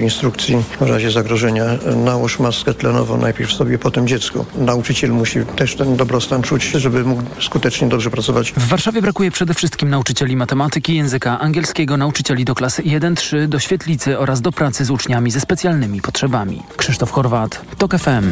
instrukcji w razie zagrożenia nałóż maskę tlenową najpierw sobie, potem dziecku. Nauczyciel musi też ten dobrostan czuć, żeby mógł skutecznie dobrze pracować. W Warszawie brakuje przede wszystkim nauczycieli matematyki, języka angielskiego, nauczycieli do klasy 1-3, do świetlicy oraz do pracy z uczniami ze specjalnymi potrzebami. Krzysztof Chorwat, TOK FM.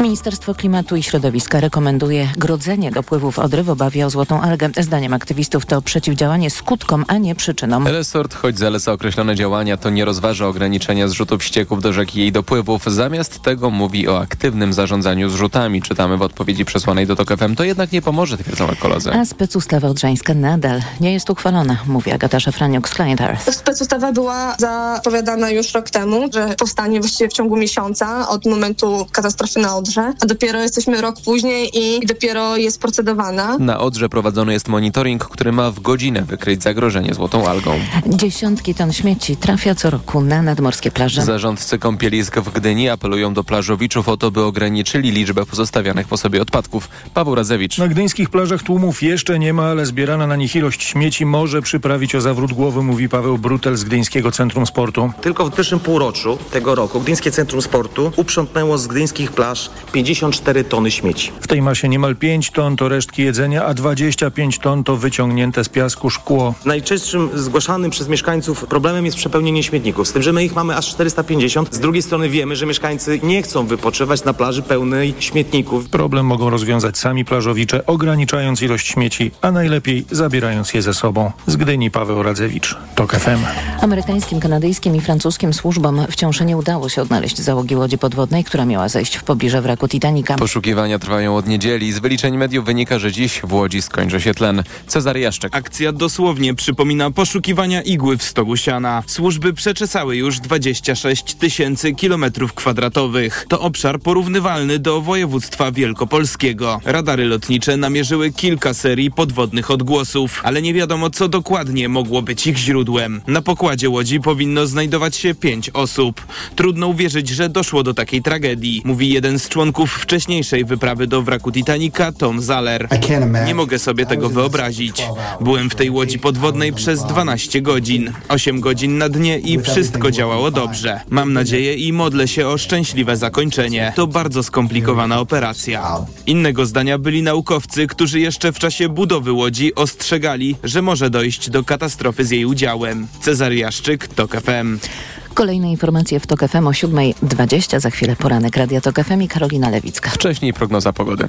Ministerstwo Klimatu i Środowiska rekomenduje grodzenie dopływów Odry w obawie o złotą algę. Zdaniem aktywistów to przeciwdziałanie skutkom, a nie przyczynom. Resort, choć zaleca określone działania, to nie rozważa ograniczenia zrzutów ścieków do rzeki i jej dopływów. Zamiast tego mówi o aktywnym zarządzaniu zrzutami. Czytamy w odpowiedzi przesłanej do TOK FM. To jednak nie pomoże, twierdzą ekolodzy. A specustawa odrzańska nadal nie jest uchwalona, mówi Agata Szafraniuk z Client Earth. Specustawa była zapowiadana już rok temu, że powstanie właściwie w ciągu miesiąca od momentu katastrofy na Odrze, a dopiero jesteśmy rok później i dopiero jest procedowana. Na Odrze prowadzony jest monitoring, który ma w godzinę wykryć zagrożenie złotą algą. Dziesiątki ton śmieci trafia co roku na nadmorskie plaże. Zarządcy kąpielisk w Gdyni apelują do plażowiczów o to, by ograniczyli liczbę pozostawianych po sobie odpadków. Paweł Razewicz. Na gdyńskich plażach tłumów jeszcze nie ma, ale zbierana na nich ilość śmieci może przyprawić o zawrót głowy, mówi Paweł Brutel z Gdyńskiego Centrum Sportu. Tylko w pierwszym półroczu tego roku Gdyńskie Centrum Sportu uprzątnęło z gdyńskich plaż 54 tony śmieci. W tej masie niemal 5 ton to resztki jedzenia, a 25 ton to wyciągnięte z piasku szkło. Najczęstszym zgłaszanym przez mieszkańców problemem jest przepełnienie śmietników. Z tym, że my ich mamy aż 450. Z drugiej strony wiemy, że mieszkańcy nie chcą wypoczywać na plaży pełnej śmietników. Problem mogą rozwiązać sami plażowicze, ograniczając ilość śmieci, a najlepiej zabierając je ze sobą. Z Gdyni Paweł Radzewicz, TOK FM. Amerykańskim, kanadyjskim i francuskim służbom wciąż nie udało się odnaleźć załogi łodzi podwodnej, która miała zejść w pobliże wraku Titanica. Poszukiwania trwają od niedzieli. Z wyliczeń mediów wynika, że dziś w Łodzi skończy się tlen. Cezary Jaszczek. Akcja dosłownie przypomina poszukiwania igły w stogu siana. Służby przeczesały już 26 tysięcy kilometrów kwadratowych. To obszar porównywalny do województwa wielkopolskiego. Radary lotnicze namierzyły kilka serii podwodnych odgłosów, ale nie wiadomo co dokładnie mogło być ich źródłem. Na pokładzie łodzi powinno znajdować się pięć osób. Trudno uwierzyć, że doszło do takiej tragedii, mówi jeden z członków wcześniejszej wyprawy do wraku Titanica, Tom Zaller. Nie mogę sobie tego wyobrazić. Byłem w tej łodzi podwodnej przez 12 godzin, 8 godzin na dnie i wszystko działało dobrze. Mam nadzieję i modlę się o szczęśliwe zakończenie. To bardzo skomplikowana operacja. Innego zdania byli naukowcy, którzy jeszcze w czasie budowy łodzi ostrzegali, że może dojść do katastrofy z jej udziałem. Cezary Jaszczyk, TOK FM. Kolejne informacje w TOK FM o 7.20. Za chwilę poranek Radia TOK FM i Karolina Lewicka. Wcześniej prognoza pogody.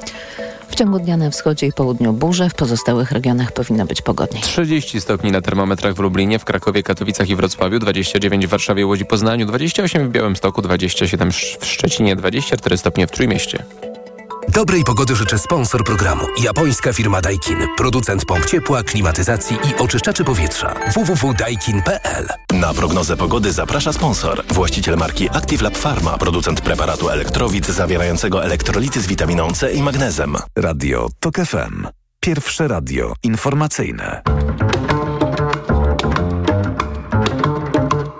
Ciągu dnia na wschodzie i południu burze, w pozostałych regionach powinno być pogodniej. 30 stopni na termometrach w Lublinie, w Krakowie, Katowicach i Wrocławiu, 29 w Warszawie, Łodzi, Poznaniu, 28 w Białymstoku, 27 w Szczecinie, 24 stopnie w Trójmieście. Dobrej pogody życzy sponsor programu. Japońska firma Daikin. Producent pomp ciepła, klimatyzacji i oczyszczaczy powietrza. www.daikin.pl Na prognozę pogody zaprasza sponsor. Właściciel marki Active Lab Pharma. Producent preparatu elektrowid zawierającego elektrolity z witaminą C i magnezem. Radio TOK FM. Pierwsze radio informacyjne.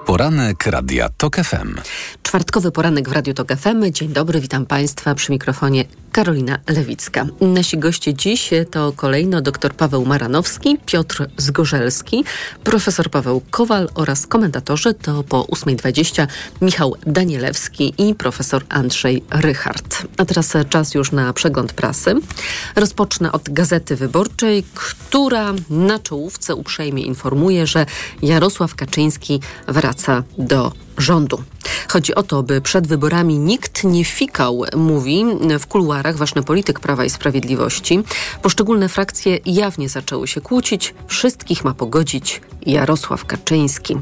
Poranek Radia TOK FM. Czwartkowy poranek w Radiu Tok FM. Dzień dobry, witam Państwa przy mikrofonie Karolina Lewicka. Nasi goście dziś to kolejno dr Paweł Maranowski, Piotr Zgorzelski, profesor Paweł Kowal oraz komentatorzy to po 8.20 Michał Danielewski i profesor Andrzej Rychard. A teraz czas już na przegląd prasy. Rozpocznę od Gazety Wyborczej, która na czołówce uprzejmie informuje, że Jarosław Kaczyński wraca do rządu. Chodzi o to, by przed wyborami nikt nie fikał, mówi w kuluarach ważny polityk Prawa i Sprawiedliwości. Poszczególne frakcje jawnie zaczęły się kłócić. Wszystkich ma pogodzić Jarosław Kaczyński.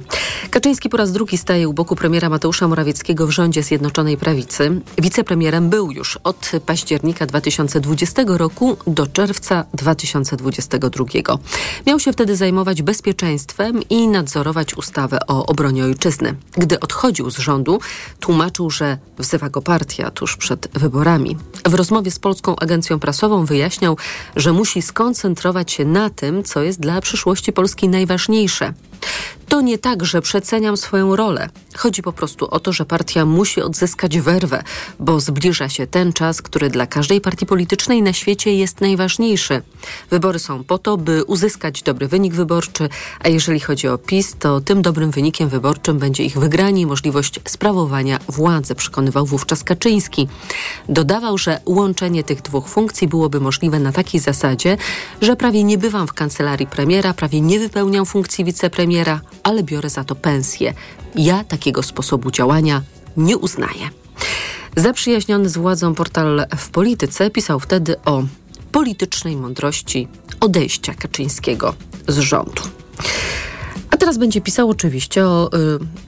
Kaczyński po raz drugi staje u boku premiera Mateusza Morawieckiego w rządzie Zjednoczonej Prawicy. Wicepremierem był już od października 2020 roku do czerwca 2022. Miał się wtedy zajmować bezpieczeństwem i nadzorować ustawę o obronie ojczyzny. Gdy odchodził z rządu, tłumaczył, że wzywa go partia tuż przed wyborami. W rozmowie z Polską Agencją Prasową wyjaśniał, że musi skoncentrować się na tym, co jest dla przyszłości Polski najważniejsze. To nie tak, że przeceniam swoją rolę. Chodzi po prostu o to, że partia musi odzyskać werwę, bo zbliża się ten czas, który dla każdej partii politycznej na świecie jest najważniejszy. Wybory są po to, by uzyskać dobry wynik wyborczy, a jeżeli chodzi o PiS, to tym dobrym wynikiem wyborczym będzie ich wygranie i możliwość sprawowania władzy, przekonywał wówczas Kaczyński. Dodawał, że łączenie tych dwóch funkcji byłoby możliwe na takiej zasadzie, że prawie nie bywam w kancelarii premiera, prawie nie wypełniam funkcji wicepremiera, ale biorę za to pensję. Ja takiego sposobu działania nie uznaję. Zaprzyjaźniony z władzą portal w polityce pisał wtedy o politycznej mądrości odejścia Kaczyńskiego z rządu. Teraz będzie pisał oczywiście o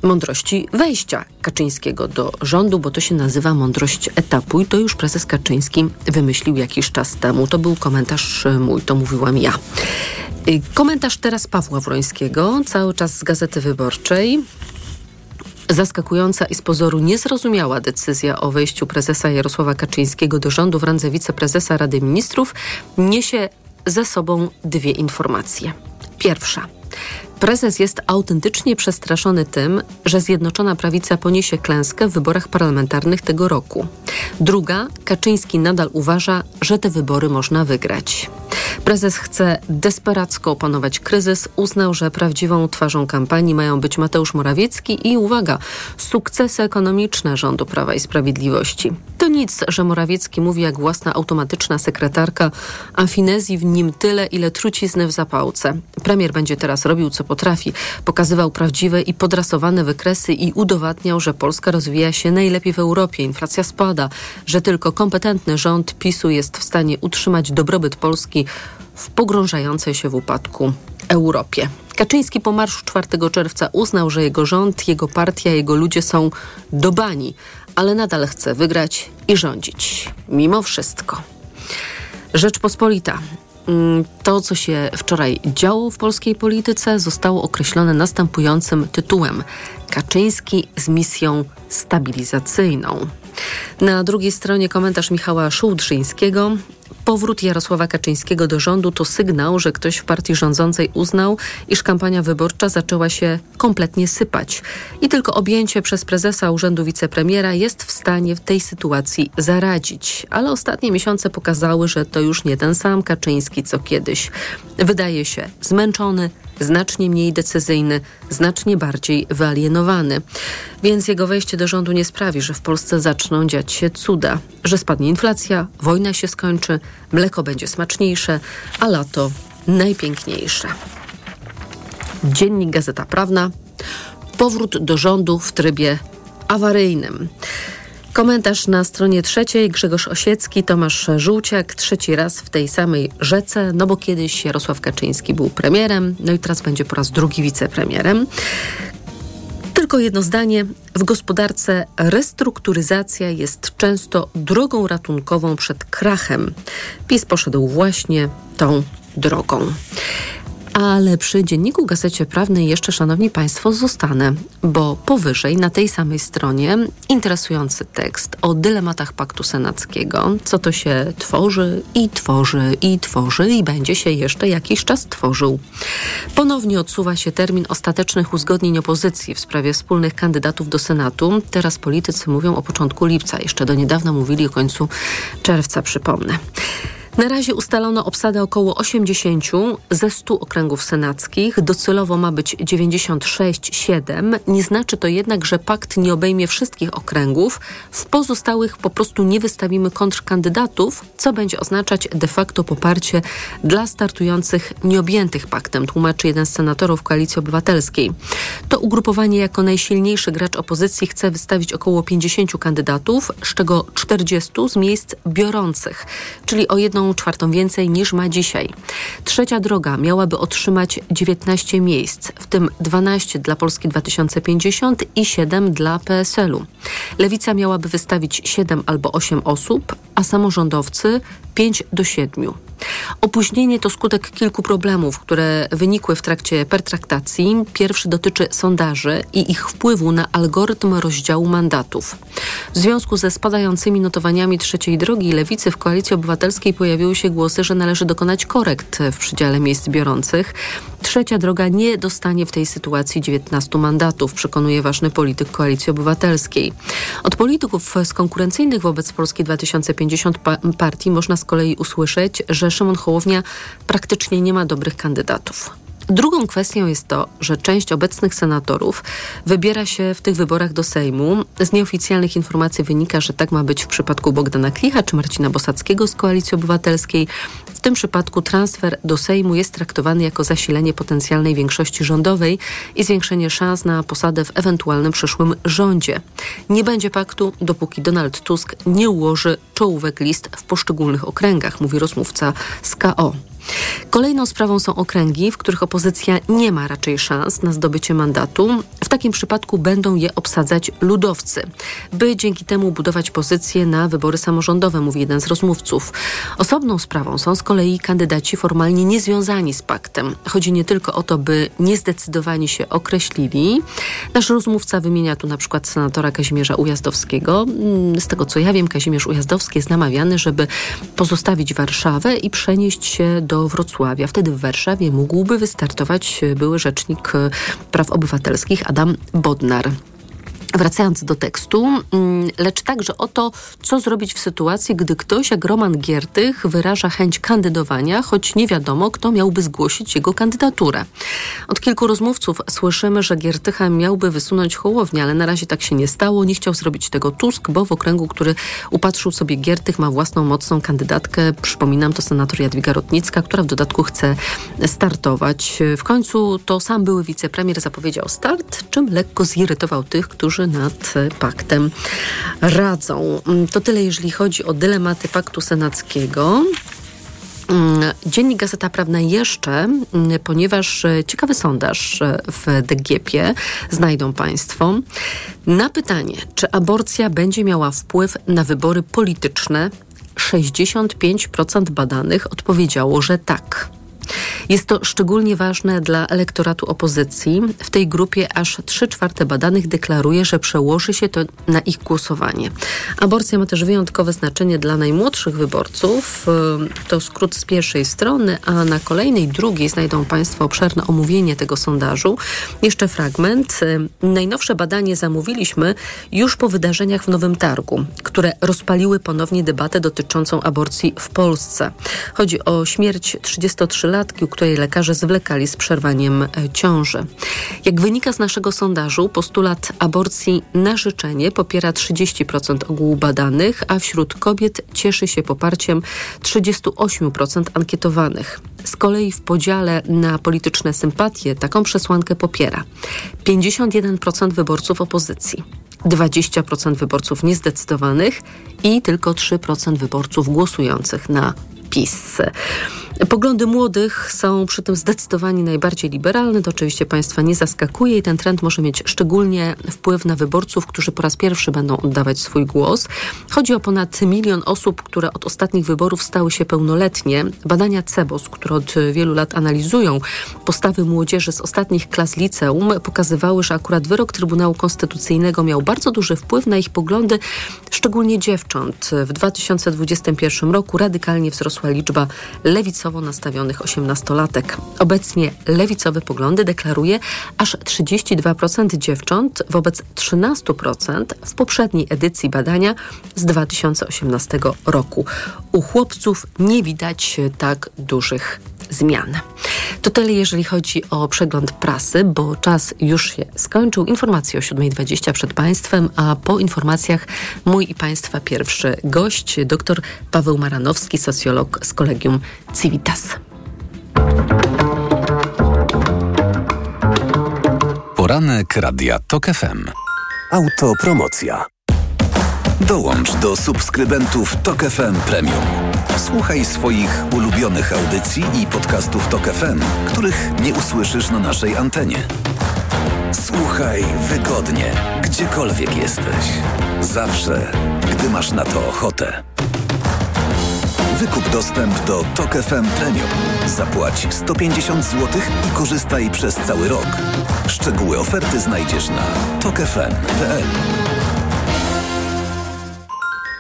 y, mądrości wejścia Kaczyńskiego do rządu, bo to się nazywa mądrość etapu i to już prezes Kaczyński wymyślił jakiś czas temu. To był komentarz mój, to mówiłam ja. Y, komentarz teraz Pawła Wrońskiego, cały czas z Gazety Wyborczej. Zaskakująca i z pozoru niezrozumiała decyzja o wejściu prezesa Jarosława Kaczyńskiego do rządu w randze wiceprezesa Rady Ministrów niesie ze sobą dwie informacje. Pierwsza. Prezes jest autentycznie przestraszony tym, że Zjednoczona Prawica poniesie klęskę w wyborach parlamentarnych tego roku. Druga, Kaczyński nadal uważa, że te wybory można wygrać. Prezes chce desperacko opanować kryzys. Uznał, że prawdziwą twarzą kampanii mają być Mateusz Morawiecki i uwaga, sukcesy ekonomiczne rządu Prawa i Sprawiedliwości. To nic, że Morawiecki mówi jak własna automatyczna sekretarka, a finezji w nim tyle, ile trucizny w zapałce. Premier będzie teraz robił, co potrafi. Pokazywał prawdziwe i podrasowane wykresy i udowadniał, że Polska rozwija się najlepiej w Europie. Inflacja spada, że tylko kompetentny rząd PiSu jest w stanie utrzymać dobrobyt Polski w pogrążającej się w upadku Europie. Kaczyński po marszu 4 czerwca uznał, że jego rząd, jego partia, jego ludzie są do bani, ale nadal chce wygrać i rządzić. Mimo wszystko. Rzeczpospolita. Mm, to, co się wczoraj działo w polskiej polityce, zostało określone następującym tytułem: Kaczyński z misją stabilizacyjną. Na drugiej stronie komentarz Michała Szułdrzyńskiego. Powrót Jarosława Kaczyńskiego do rządu to sygnał, że ktoś w partii rządzącej uznał, iż kampania wyborcza zaczęła się kompletnie sypać. I tylko objęcie przez prezesa urzędu wicepremiera jest w stanie w tej sytuacji zaradzić. Ale ostatnie miesiące pokazały, że to już nie ten sam Kaczyński co kiedyś. Wydaje się zmęczony, znacznie mniej decyzyjny, znacznie bardziej wyalienowany. Więc jego wejście do rządu nie sprawi, że w Polsce zaczną dziać się cuda, że spadnie inflacja, wojna się skończy, mleko będzie smaczniejsze, a lato najpiękniejsze. Dziennik Gazeta Prawna. Powrót do rządu w trybie awaryjnym. Komentarz na stronie trzeciej. Grzegorz Osiecki, Tomasz Żółciak, trzeci raz w tej samej rzece, no bo kiedyś Jarosław Kaczyński był premierem, no i teraz będzie po raz drugi wicepremierem. Tylko jedno zdanie. W gospodarce restrukturyzacja jest często drogą ratunkową przed krachem. PiS poszedł właśnie tą drogą. Ale przy dzienniku Gazecie Prawnej jeszcze, Szanowni Państwo, zostanę, bo powyżej na tej samej stronie interesujący tekst o dylematach Paktu Senackiego, co to się tworzy i tworzy i tworzy i będzie się jeszcze jakiś czas tworzył. Ponownie odsuwa się termin ostatecznych uzgodnień opozycji w sprawie wspólnych kandydatów do Senatu. Teraz politycy mówią o początku lipca, jeszcze do niedawna mówili o końcu czerwca, przypomnę. Na razie ustalono obsadę około 80 ze 100 okręgów senackich. Docelowo ma być 96,7. Nie znaczy to jednak, że pakt nie obejmie wszystkich okręgów. W pozostałych po prostu nie wystawimy kontrkandydatów, co będzie oznaczać de facto poparcie dla startujących nieobjętych paktem, tłumaczy jeden z senatorów Koalicji Obywatelskiej. To ugrupowanie jako najsilniejszy gracz opozycji chce wystawić około 50 kandydatów, z czego 40 z miejsc biorących, czyli o jedną czwartą więcej niż ma dzisiaj. Trzecia droga miałaby otrzymać 19 miejsc, w tym 12 dla Polski 2050 i 7 dla PSL-u. Lewica miałaby wystawić 7 albo 8 osób, a samorządowcy 5 do 7. Opóźnienie to skutek kilku problemów, które wynikły w trakcie pertraktacji. Pierwszy dotyczy sondaży i ich wpływu na algorytm rozdziału mandatów. W związku ze spadającymi notowaniami trzeciej drogi lewicy w Koalicji Obywatelskiej pojawiły się głosy, że należy dokonać korekt w przydziale miejsc biorących. Trzecia droga nie dostanie w tej sytuacji 19 mandatów, przekonuje ważny polityk Koalicji Obywatelskiej. Od polityków z konkurencyjnych wobec Polski 2050 partii można z kolei usłyszeć, że Szymon Hołownia praktycznie nie ma dobrych kandydatów. Drugą kwestią jest to, że część obecnych senatorów wybiera się w tych wyborach do Sejmu. Z nieoficjalnych informacji wynika, że tak ma być w przypadku Bogdana Klicha czy Marcina Bosackiego z Koalicji Obywatelskiej. W tym przypadku transfer do Sejmu jest traktowany jako zasilenie potencjalnej większości rządowej i zwiększenie szans na posadę w ewentualnym przyszłym rządzie. Nie będzie paktu, dopóki Donald Tusk nie ułoży czołówek list w poszczególnych okręgach, mówi rozmówca z KO. Kolejną sprawą są okręgi, w których opozycja nie ma raczej szans na zdobycie mandatu. W takim przypadku będą je obsadzać ludowcy, by dzięki temu budować pozycje na wybory samorządowe, mówi jeden z rozmówców. Osobną sprawą są z kolei kandydaci formalnie niezwiązani z paktem. Chodzi nie tylko o to, by niezdecydowani się określili. Nasz rozmówca wymienia tu na przykład senatora Kazimierza Ujazdowskiego. Z tego co ja wiem, Kazimierz Ujazdowski jest namawiany, żeby pozostawić Warszawę i przenieść się do Wrocławia. Wtedy w Warszawie mógłby wystartować były rzecznik praw obywatelskich Adam Bodnar. Wracając do tekstu, mm, lecz także o to, co zrobić w sytuacji, gdy ktoś jak Roman Giertych wyraża chęć kandydowania, choć nie wiadomo, kto miałby zgłosić jego kandydaturę. Od kilku rozmówców słyszymy, że Giertycha miałby wysunąć Hołownię, ale na razie tak się nie stało. Nie chciał zrobić tego Tusk, bo w okręgu, który upatrzył sobie Giertych, ma własną mocną kandydatkę. Przypominam, to senator Jadwiga Rotnicka, która w dodatku chce startować. W końcu to sam były wicepremier zapowiedział start, czym lekko zirytował tych, którzy nad paktem radzą. To tyle, jeżeli chodzi o dylematy paktu senackiego. Dziennik Gazeta Prawna jeszcze, ponieważ ciekawy sondaż w DGP znajdą Państwo. Na pytanie, czy aborcja będzie miała wpływ na wybory polityczne, 65% badanych odpowiedziało, że tak. Jest to szczególnie ważne dla elektoratu opozycji. W tej grupie aż 3 czwarte badanych deklaruje, że przełoży się to na ich głosowanie. Aborcja ma też wyjątkowe znaczenie dla najmłodszych wyborców. To skrót z pierwszej strony, a na kolejnej, drugiej znajdą Państwo obszerne omówienie tego sondażu. Jeszcze fragment. Najnowsze badanie zamówiliśmy już po wydarzeniach w Nowym Targu, które rozpaliły ponownie debatę dotyczącą aborcji w Polsce. Chodzi o śmierć 33-latki, której lekarze zwlekali z przerwaniem e, ciąży. Jak wynika z naszego sondażu, postulat aborcji na życzenie popiera 30% ogółu badanych, a wśród kobiet cieszy się poparciem 38% ankietowanych. Z kolei w podziale na polityczne sympatie taką przesłankę popiera 51% wyborców opozycji. 20% wyborców niezdecydowanych i tylko 3% wyborców głosujących na PiS. Poglądy młodych są przy tym zdecydowanie najbardziej liberalne. To oczywiście Państwa nie zaskakuje i ten trend może mieć szczególnie wpływ na wyborców, którzy po raz pierwszy będą oddawać swój głos. Chodzi o ponad milion osób, które od ostatnich wyborów stały się pełnoletnie. Badania CEBOS, które od wielu lat analizują postawy młodzieży z ostatnich klas liceum, pokazywały, że akurat wyrok Trybunału Konstytucyjnego miał bardzo duży wpływ na ich poglądy, szczególnie dziewcząt. W 2021 roku radykalnie wzrosła liczba lewicowych lewicowo nastawionych osiemnastolatek. Obecnie lewicowe poglądy deklaruje aż 32% dziewcząt wobec 13% w poprzedniej edycji badania z 2018 roku. U chłopców nie widać tak dużych zmian. To tyle, jeżeli chodzi o przegląd prasy, bo czas już się skończył. Informacje o 7.20 przed Państwem, a po informacjach mój i Państwa pierwszy gość, dr Paweł Maranowski, socjolog z Kolegium Civitas. Poranek Radia TOK FM. Autopromocja. Dołącz do subskrybentów TOK FM Premium. Słuchaj swoich ulubionych audycji i podcastów TOK FM, których nie usłyszysz na naszej antenie. Słuchaj wygodnie, gdziekolwiek jesteś. Zawsze, gdy masz na to ochotę. Wykup dostęp do TOK FM Premium. Zapłać 150 zł i korzystaj przez cały rok. Szczegóły oferty znajdziesz na tokefm.pl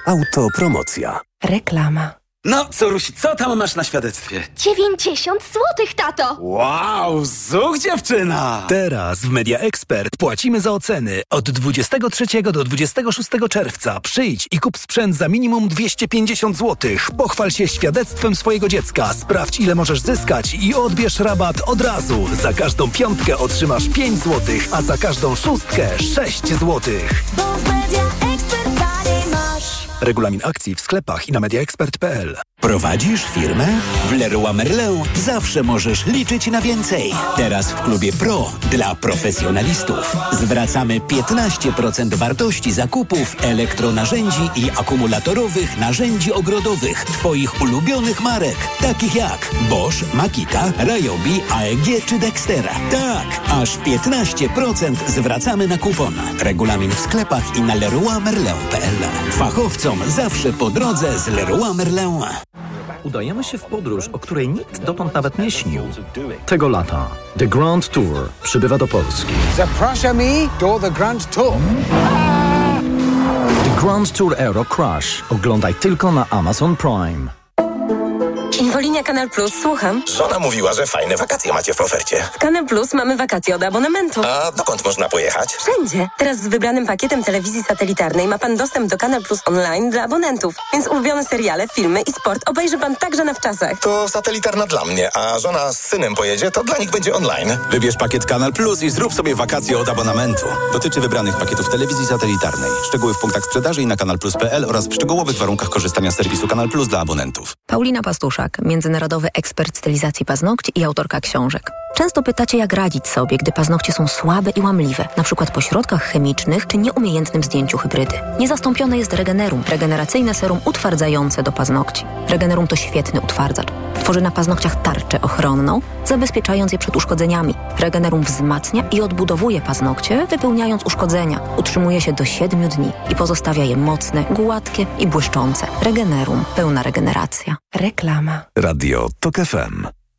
Autopromocja. Reklama. No, co Rusi, co tam masz na świadectwie? 90 złotych, tato! Wow, zuch dziewczyna! Teraz w Media Expert płacimy za oceny. Od 23 do 26 czerwca przyjdź i kup sprzęt za minimum 250 zł. Pochwal się świadectwem swojego dziecka, sprawdź ile możesz zyskać i odbierz rabat od razu. Za każdą piątkę otrzymasz 5 zł, a za każdą szóstkę 6 zł. Bo w Media. Regulamin akcji w sklepach i na mediaexpert.pl. Prowadzisz firmę? W Leroy Merlin zawsze możesz liczyć na więcej. Teraz w klubie Pro dla profesjonalistów zwracamy 15% wartości zakupów elektronarzędzi i akumulatorowych narzędzi ogrodowych Twoich ulubionych marek, takich jak Bosch, Makita, Ryobi, AEG czy Dextera. Tak, aż 15% zwracamy na kupon. Regulamin w sklepach i na leroymerlin.pl. Fachowcom zawsze po drodze z Leroy Merlin. Udajemy się w podróż, o której nikt dotąd nawet nie śnił. Tego lata The Grand Tour przybywa do Polski. Zapraszamy do The Grand Tour. The Grand Tour Euro Crash. Oglądaj tylko na Amazon Prime. Infolinia Kanal Plus, słucham. Żona mówiła, że fajne wakacje macie w ofercie. W Kanal Plus mamy wakacje od abonamentu. A dokąd można pojechać? Wszędzie. Teraz z wybranym pakietem telewizji satelitarnej ma pan dostęp do Kanal Plus online dla abonentów. Więc ulubione seriale, filmy i sport obejrzy pan także na wczasach. To satelitarna dla mnie, a żona z synem pojedzie, to dla nich będzie online. Wybierz pakiet Kanal Plus i zrób sobie wakacje od abonamentu. Dotyczy wybranych pakietów telewizji satelitarnej. Szczegóły w punktach sprzedaży i na kanalplus.pl oraz w szczegółowych warunkach korzystania z serwisu Kanal Plus dla abonentów. Paulina Pastuszak, międzynarodowy ekspert stylizacji paznokci i autorka książek. Często pytacie, jak radzić sobie, gdy paznokcie są słabe i łamliwe, na przykład po środkach chemicznych czy nieumiejętnym zdjęciu hybrydy. Niezastąpione jest Regenerum, regeneracyjne serum utwardzające do paznokci. Regenerum to świetny utwardzacz. Tworzy na paznokciach tarczę ochronną, zabezpieczając je przed uszkodzeniami. Regenerum wzmacnia i odbudowuje paznokcie, wypełniając uszkodzenia. Utrzymuje się do 7 dni i pozostawia je mocne, gładkie i błyszczące. Regenerum. Pełna regeneracja. Reklama. Radio TOK FM.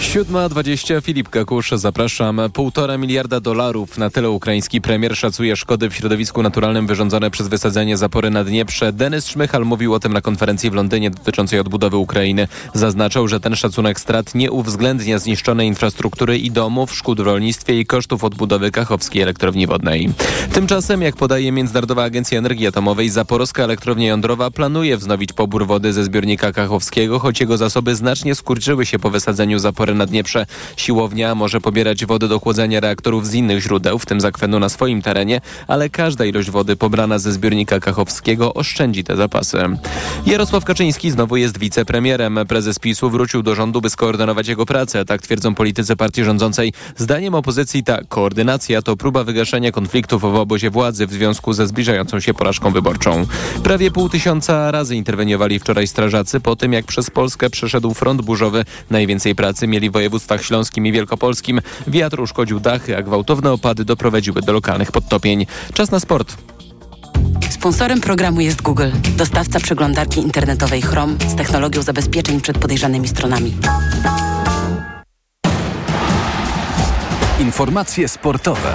7.20 Filip Kakusz, zapraszam. Półtora miliarda dolarów na tyle ukraiński premier szacuje szkody w środowisku naturalnym wyrządzone przez wysadzenie zapory na Dnieprze. Denis Szmychal mówił o tym na konferencji w Londynie dotyczącej odbudowy Ukrainy. Zaznaczał, że ten szacunek strat nie uwzględnia zniszczonej infrastruktury i domów, szkód w rolnictwie i kosztów odbudowy Kachowskiej elektrowni wodnej. Tymczasem, jak podaje Międzynarodowa Agencja Energii Atomowej, Zaporowska Elektrownia Jądrowa planuje wznowić pobór wody ze zbiornika kachowskiego, choć jego zasoby znacznie skurczyły się po wysadzeniu zapory na Dnieprze. Siłownia może pobierać wodę do chłodzenia reaktorów z innych źródeł, w tym z akwenu na swoim terenie, ale każda ilość wody pobrana ze zbiornika kachowskiego oszczędzi te zapasy. Jarosław Kaczyński znowu jest wicepremierem. Prezes PiSu wrócił do rządu, by skoordynować jego pracę. Tak twierdzą politycy partii rządzącej. Zdaniem opozycji ta koordynacja to próba wygaszenia konfliktów w obozie władzy w związku ze zbliżającą się porażką wyborczą. Prawie pół tysiąca razy interweniowali wczoraj strażacy po tym, jak przez Polskę przeszedł front burzowy. Najwięcej pracy mieli w województwach śląskim i wielkopolskim. Wiatr uszkodził dachy, a gwałtowne opady doprowadziły do lokalnych podtopień. Czas na sport. Sponsorem programu jest Google, dostawca przeglądarki internetowej Chrome z technologią zabezpieczeń przed podejrzanymi stronami. Informacje sportowe.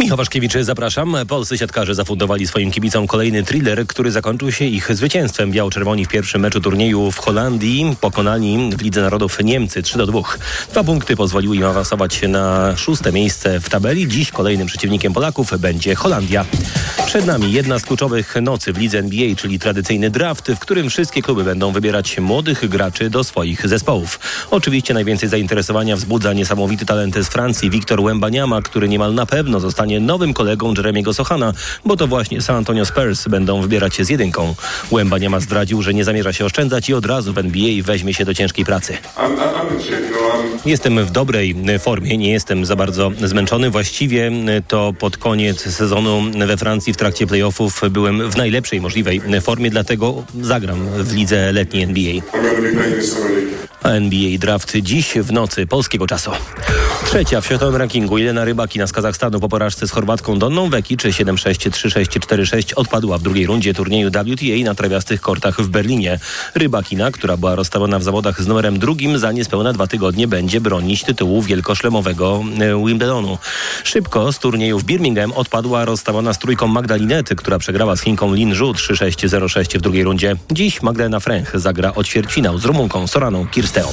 Michał Waszkiewicz, zapraszam. Polscy siatkarze zafundowali swoim kibicom kolejny thriller, który zakończył się ich zwycięstwem. Biało-czerwoni w pierwszym meczu turnieju w Holandii pokonali w Lidze Narodów Niemcy 3 do 2. Dwa punkty pozwoliły im awansować na szóste miejsce w tabeli. Dziś kolejnym przeciwnikiem Polaków będzie Holandia. Przed nami jedna z kluczowych nocy w lidze NBA, czyli tradycyjny draft, w którym wszystkie kluby będą wybierać młodych graczy do swoich zespołów. Oczywiście najwięcej zainteresowania wzbudza niesamowity talent z Francji Wiktor Wembaniama, który niemal na pewno zostanie nowym kolegą Jeremiego Sochana, bo to właśnie San Antonio Spurs będą wybierać się z jedynką. Wembaniama zdradził, że nie zamierza się oszczędzać i od razu w NBA weźmie się do ciężkiej pracy. Jestem w dobrej formie, nie jestem za bardzo zmęczony. Właściwie to pod koniec sezonu we Francji w trakcie playoffów byłem w najlepszej możliwej formie, dlatego zagram w lidze letniej NBA. A NBA Draft dziś w nocy polskiego czasu. Trzecia w światowym rankingu Jelena Rybakina z Kazachstanu po porażce z Chorwatką Donną Wekic 7-6, 3-6, 4-6 odpadła w drugiej rundzie turnieju WTA na trawiastych kortach w Berlinie. Rybakina, która była rozstawiona w zawodach z numerem drugim, za niespełna dwa tygodnie będzie bronić tytułu wielkoszlemowego e, Wimbledonu. Szybko z turnieju w Birmingham odpadła rozstawiona z trójką Magdalinety, która przegrała z Chinką Lin Zhu 3-6, 0-6 w drugiej rundzie. Dziś Magdalena Fręch zagra o ćwierćfinał z Rumunką Soraną Kirsteą.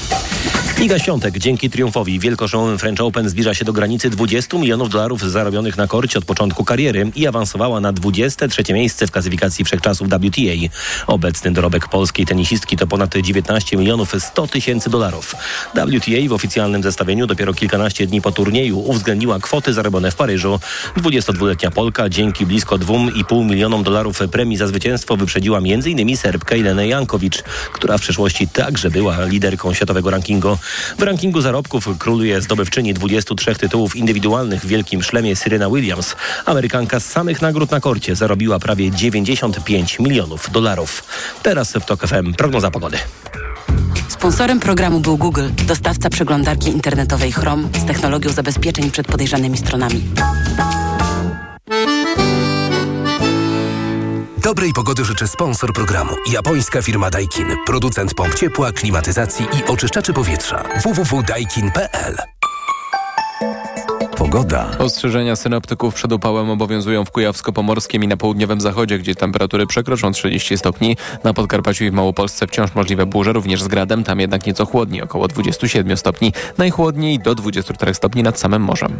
Iga Świątek dzięki triumfowi w wielkoszlemowym French Open zbliża się do granicy 20 milionów dolarów zarobionych na korcie od początku kariery i awansowała na 23 miejsce w klasyfikacji wszechczasów WTA. Obecny dorobek polskiej tenisistki to ponad 19 milionów 100 tysięcy dolarów. WTA w oficjalnym zestawieniu dopiero kilkanaście dni po turnieju uwzględniła kwoty zarobione w Paryżu. 22-letnia Polka dzięki blisko 2,5 milionom dolarów premii za zwycięstwo wyprzedziła m.in. Serbkę Jelenę Jankowicz, która w przeszłości także była liderką światowego rankingu. W rankingu zarobków króluje zdobywczyni 23 tytułów indywidualnych w Wielkim Szlemie Serena Williams. Amerykanka z samych nagród na korcie zarobiła prawie 95 milionów dolarów. Teraz w TOK FM prognoza pogody. Sponsorem programu był Google, dostawca przeglądarki internetowej Chrome z technologią zabezpieczeń przed podejrzanymi stronami. Dobrej pogody życzy sponsor programu. Japońska firma Daikin. Producent pomp ciepła, klimatyzacji i oczyszczaczy powietrza. www.daikin.pl Pogoda. Ostrzeżenia synoptyków przed upałem obowiązują w Kujawsko-Pomorskim i na południowym zachodzie, gdzie temperatury przekroczą 30 stopni. Na Podkarpaciu i w Małopolsce wciąż możliwe burze, również z gradem, tam jednak nieco chłodniej, około 27 stopni. Najchłodniej do 24 stopni nad samym morzem.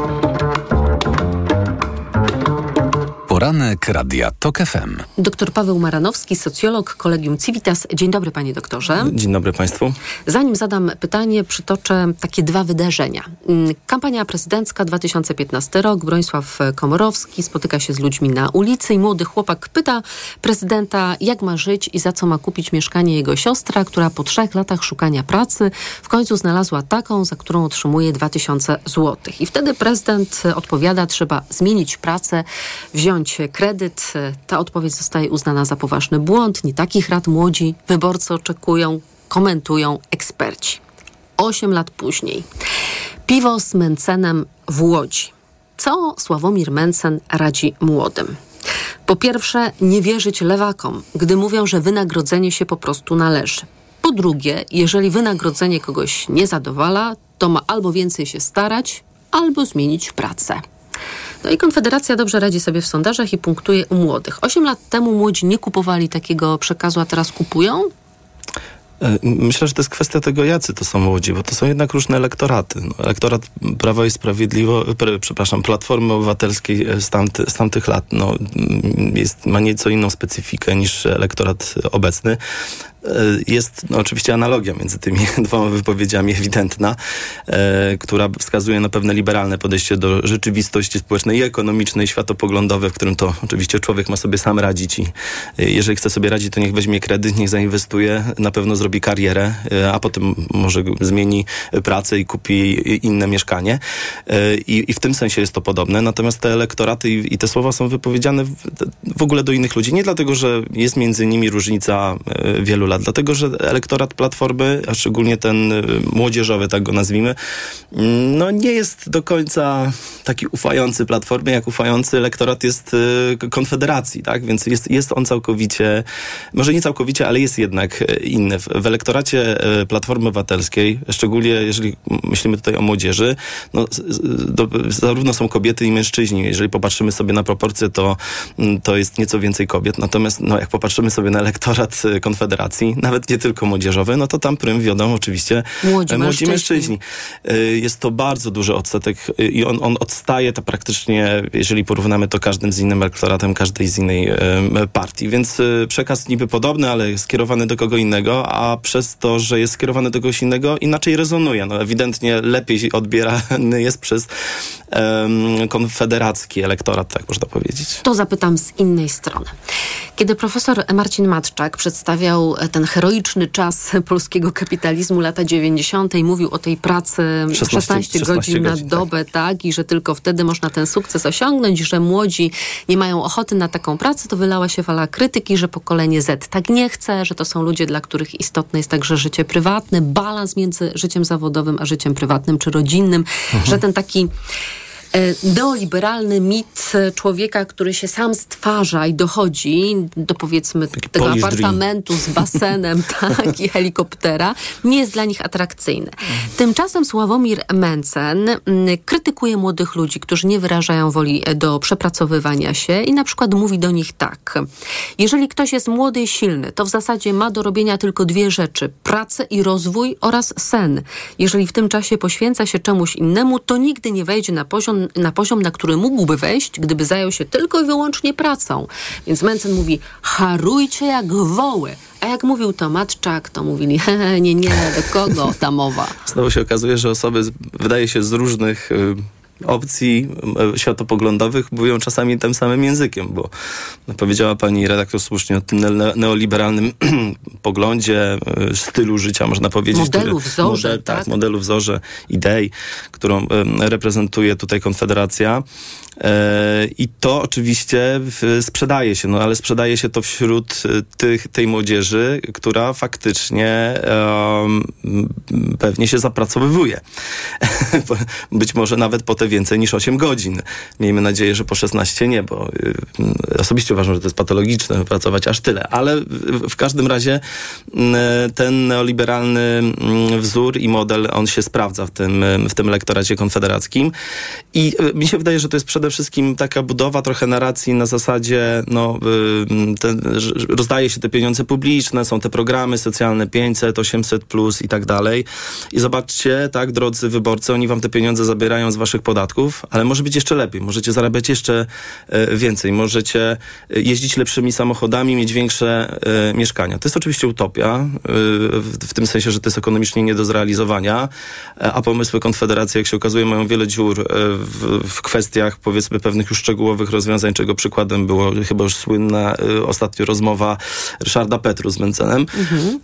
Poranek Radia TOK FM. Doktor Paweł Maranowski, socjolog Kolegium Civitas. Dzień dobry panie doktorze. Dzień dobry Państwu. Zanim zadam pytanie, przytoczę takie dwa wydarzenia. Mm, Kampania prezydencka 2015 rok. Bronisław Komorowski spotyka się z ludźmi na ulicy i młody chłopak pyta prezydenta, jak ma żyć i za co ma kupić mieszkanie jego siostra, która po trzech latach szukania pracy w końcu znalazła taką, za którą otrzymuje 2000 zł. I wtedy prezydent odpowiada, trzeba zmienić pracę, wziąć kredyt. Ta odpowiedź zostaje uznana za poważny błąd. Nie takich rad młodzi wyborcy oczekują, komentują eksperci. Osiem lat później. Piwo z Mencenem w Łodzi. Co Sławomir Mencen radzi młodym? Po pierwsze, nie wierzyć lewakom, gdy mówią, że wynagrodzenie się po prostu należy. Po drugie, jeżeli wynagrodzenie kogoś nie zadowala, to ma albo więcej się starać, albo zmienić pracę. No i Konfederacja dobrze radzi sobie w sondażach i punktuje u młodych. Osiem lat temu młodzi nie kupowali takiego przekazu, a teraz kupują? E, Myślę, że to jest kwestia tego, jacy to są młodzi, bo to są jednak różne elektoraty. No, elektorat Prawa i Sprawiedliwości, przepraszam, Platformy Obywatelskiej z, tamty, z tamtych lat no, mm, jest, ma nieco inną specyfikę niż elektorat obecny. E, Jest no, oczywiście analogia między tymi dwoma wypowiedziami ewidentna, e, która wskazuje na pewne liberalne podejście do rzeczywistości społecznej i ekonomicznej, światopoglądowe, w którym to oczywiście człowiek ma sobie sam radzić i e, jeżeli chce sobie radzić, to niech weźmie kredyt, niech zainwestuje, na pewno zrobi karierę, e, a potem może zmieni pracę i kupi inne mieszkanie. E, I, i w tym sensie jest to podobne. Natomiast te elektoraty i, i te słowa są wypowiedziane w, w ogóle do innych ludzi. Nie dlatego, że jest między nimi różnica e, wielu lat, dlatego, że elektorat Platformy, a szczególnie ten młodzieżowy, tak go nazwijmy, mm, no nie jest do końca taki ufający Platformie, jak ufający elektorat jest Konfederacji, tak? Więc jest, jest on całkowicie, może nie całkowicie, ale jest jednak inny. W, w elektoracie e, Platformy Obywatelskiej, szczególnie jeżeli myślimy tutaj o młodzieży, no, do, zarówno są kobiety i mężczyźni. Jeżeli popatrzymy sobie na proporcje, to, mm, to jest nieco więcej kobiet. Natomiast no, jak popatrzymy sobie na elektorat e, Konfederacji, nawet nie tylko młodzieżowy, no to tam prym wiodą oczywiście Młodzi e, młodzi mężczyźni. mężczyźni. Jest to bardzo duży odsetek i on, on odstaje to praktycznie, jeżeli porównamy to każdym z innym elektoratem każdej z innej partii. Więc przekaz niby podobny, ale skierowany do kogo innego, a a przez to, że jest skierowany do kogoś innego, inaczej rezonuje. No, ewidentnie lepiej odbierany jest przez em, konfederacki elektorat, tak można powiedzieć. To zapytam z innej strony. Kiedy profesor Marcin Matczak przedstawiał e, ten heroiczny czas polskiego kapitalizmu lata 90. i mówił o tej pracy 16, 16 godzin na godzin, dobę, tak. i że tylko wtedy można ten sukces osiągnąć, że młodzi nie mają ochoty na taką pracę, to wylała się fala krytyki, że pokolenie Z tak nie chce, że to są ludzie, dla których istotne jest także życie prywatne, balans między życiem zawodowym a życiem prywatnym czy rodzinnym, że ten taki neoliberalny mit e, człowieka, który się sam stwarza i dochodzi do powiedzmy tego Polish apartamentu z basenem tak, i helikoptera, nie jest dla nich atrakcyjny. Tymczasem Sławomir Mencen mm, krytykuje młodych ludzi, którzy nie wyrażają woli e, do przepracowywania się i na przykład mówi do nich tak. Jeżeli ktoś jest młody i silny, to w zasadzie ma do robienia tylko dwie rzeczy. Pracę i rozwój oraz sen. Jeżeli w tym czasie poświęca się czemuś innemu, to nigdy nie wejdzie na poziom, na poziom, na który mógłby wejść, gdyby zajął się tylko i wyłącznie pracą. Więc Mencen mówi, harujcie jak woły. A jak mówił to Matczak, to mówili, "Hehe, nie, nie, do kogo ta mowa? Znowu się okazuje, że osoby, wydaje się, z różnych opcji y, światopoglądowych mówią czasami tym samym językiem, bo powiedziała pani redaktor słusznie o tym ne- neoliberalnym poglądzie, y, stylu życia, można powiedzieć. Modelu, wzorze, model, tak? tak, modelu, wzorze, idei, którą reprezentuje tutaj Konfederacja. E, I to oczywiście sprzedaje się, no ale sprzedaje się to wśród y, tych, tej młodzieży, która faktycznie em, m, pewnie się zapracowywuje. Być może nawet po te więcej niż 8 godzin. Miejmy nadzieję, że po 16 nie, bo y, m, osobiście uważam, że to jest patologiczne pracować aż tyle. Ale w, każdym razie m, ten neoliberalny m, wzór i model, on się sprawdza w tym, w tym elektoracie konfederackim. I y, mi się wydaje, że to jest przede wszystkim taka budowa trochę narracji na zasadzie, no, y, że rozdaje się te pieniądze publiczne, są te programy socjalne 500, 800 plus i tak dalej. I zobaczcie, tak, drodzy wyborcy, oni wam te pieniądze zabierają z waszych podatków, ale może być jeszcze lepiej. Możecie zarabiać jeszcze e, więcej. Możecie e, jeździć lepszymi samochodami, mieć większe mieszkania. To jest oczywiście utopia, w, tym sensie, że to jest ekonomicznie nie do zrealizowania, a pomysły Konfederacji, jak się okazuje, mają wiele dziur w, w kwestiach, powiedzmy, pewnych już szczegółowych rozwiązań, czego przykładem było chyba już słynna e, ostatnio rozmowa Ryszarda Petru z Mencenem.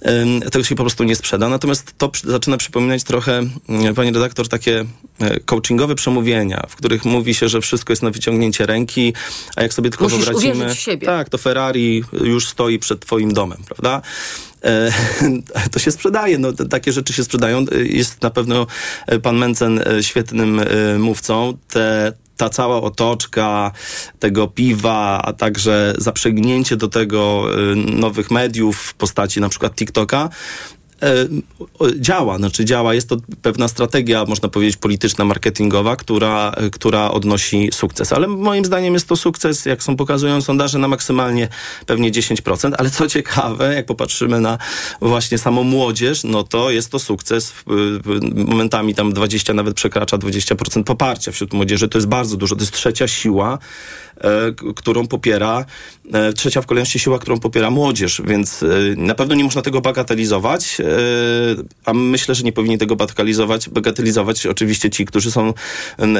Ym, Tego się po prostu nie sprzeda. Natomiast to przy- zaczyna przypominać trochę, mm, pani redaktor, takie e, coachingowe przemówienia, w których mówi się, że wszystko jest na wyciągnięcie ręki, a jak sobie tylko Musisz wyobrazimy... uwierzyć w siebie. Tak, to Ferrari już stoi przed twoim domem, prawda? E, to się sprzedaje, no, takie rzeczy się sprzedają. E, Jest na pewno e, pan Mencen świetnym mówcą. Te, ta cała otoczka tego piwa, a także zaprzęgnięcie do tego e, nowych mediów w postaci na przykład TikToka, działa, znaczy działa, jest to pewna strategia, można powiedzieć, polityczna, marketingowa, która, e, która odnosi sukces. Ale moim zdaniem jest to sukces, jak są pokazują sondaże, na maksymalnie pewnie 10%, ale co ciekawe, jak popatrzymy na właśnie samą młodzież, no to jest to sukces, momentami tam 20, nawet przekracza 20% poparcia wśród młodzieży, to jest bardzo dużo, to jest trzecia siła, e, którą popiera, e, trzecia w kolejności siła, którą popiera młodzież, więc e, na pewno nie można tego bagatelizować, e, a myślę, że nie powinni tego bagatelizować, bagatelizować oczywiście ci, którzy są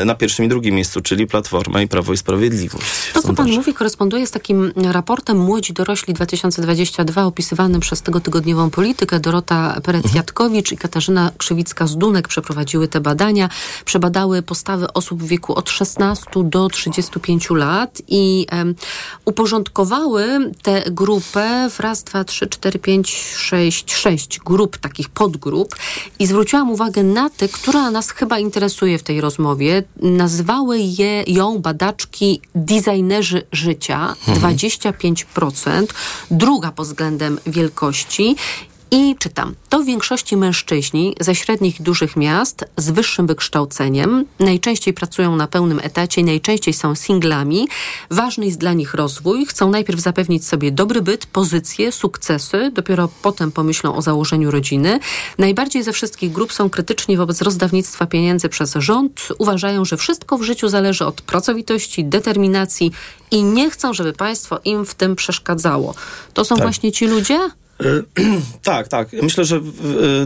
na pierwszym i drugim miejscu, czyli Platforma i Prawo i Sprawiedliwość. To, co pan mówi, koresponduje z takim raportem Młodzi Dorośli 2022 opisywanym przez tygodniową politykę. Dorota Peret-Jatkowicz i Katarzyna Krzywicka-Zdunek przeprowadziły te badania. Przebadały postawy osób w wieku od 16 do 35 lat i em, uporządkowały tę grupę w raz, dwa, trzy, cztery, pięć, sześć, sześć grup, takich podgrup i zwróciłam uwagę na te, która nas chyba interesuje w tej rozmowie. Nazwały je, ją badaczki designerzy życia, 25%, druga pod względem wielkości. I czytam, to w większości mężczyźni ze średnich i dużych miast z wyższym wykształceniem, najczęściej pracują na pełnym etacie, najczęściej są singlami. Ważny jest dla nich rozwój, chcą najpierw zapewnić sobie dobry byt, pozycje, sukcesy, dopiero potem pomyślą o założeniu rodziny. Najbardziej ze wszystkich grup są krytyczni wobec rozdawnictwa pieniędzy przez rząd, uważają, że wszystko w życiu zależy od pracowitości, determinacji i nie chcą, żeby państwo im w tym przeszkadzało. To są Tak. właśnie ci ludzie? Tak, tak. Myślę, że y,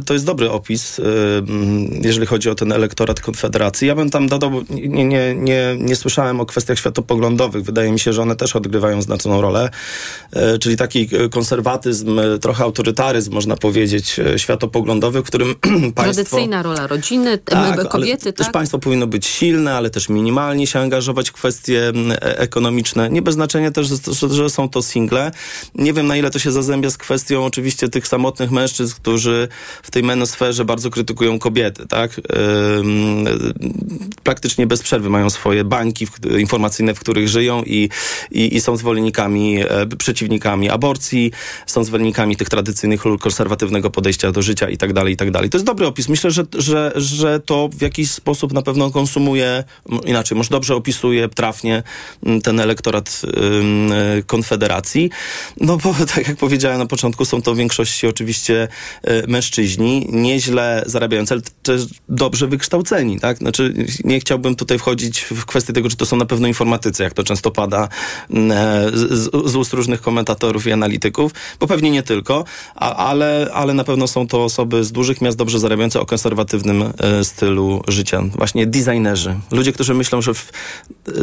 to jest dobry opis, y, mm, jeżeli chodzi o ten elektorat Konfederacji. Ja bym tam dodał, nie, nie, nie, nie słyszałem o kwestiach światopoglądowych. Wydaje mi się, że one też odgrywają znaczną rolę. Y, Czyli taki konserwatyzm, trochę autorytaryzm, można powiedzieć, światopoglądowy, w którym państwo... Tradycyjna rola rodziny, Tak, tak, kobiety, ale też tak? państwo powinno być silne, ale też minimalnie się angażować w kwestie e- ekonomiczne. Nie bez znaczenia też, że są to single. Nie wiem, na ile to się zazębia z kwestią oczywiście tych samotnych mężczyzn, którzy w tej menosferze bardzo krytykują kobiety, tak? Praktycznie bez przerwy mają swoje bańki informacyjne, w których żyją i, i, i są zwolennikami, e, przeciwnikami aborcji, są zwolennikami tych tradycyjnych lub konserwatywnego podejścia do życia i tak dalej, i tak dalej. To jest dobry opis. Myślę, że, że, że to w jakiś sposób na pewno konsumuje, inaczej, może dobrze opisuje trafnie ten elektorat e, Konfederacji. No bo tak jak powiedziałem na początku, są to w większości oczywiście e, mężczyźni, nieźle zarabiający, ale też dobrze wykształceni, tak? Znaczy nie chciałbym tutaj wchodzić w kwestię tego, czy to są na pewno informatycy, jak to często pada e, z, z- ust różnych komentatorów i analityków, bo pewnie nie tylko, a, ale, ale na pewno są to osoby z dużych miast, dobrze zarabiające o konserwatywnym e, stylu życia. Właśnie designerzy. Ludzie, którzy myślą, że w,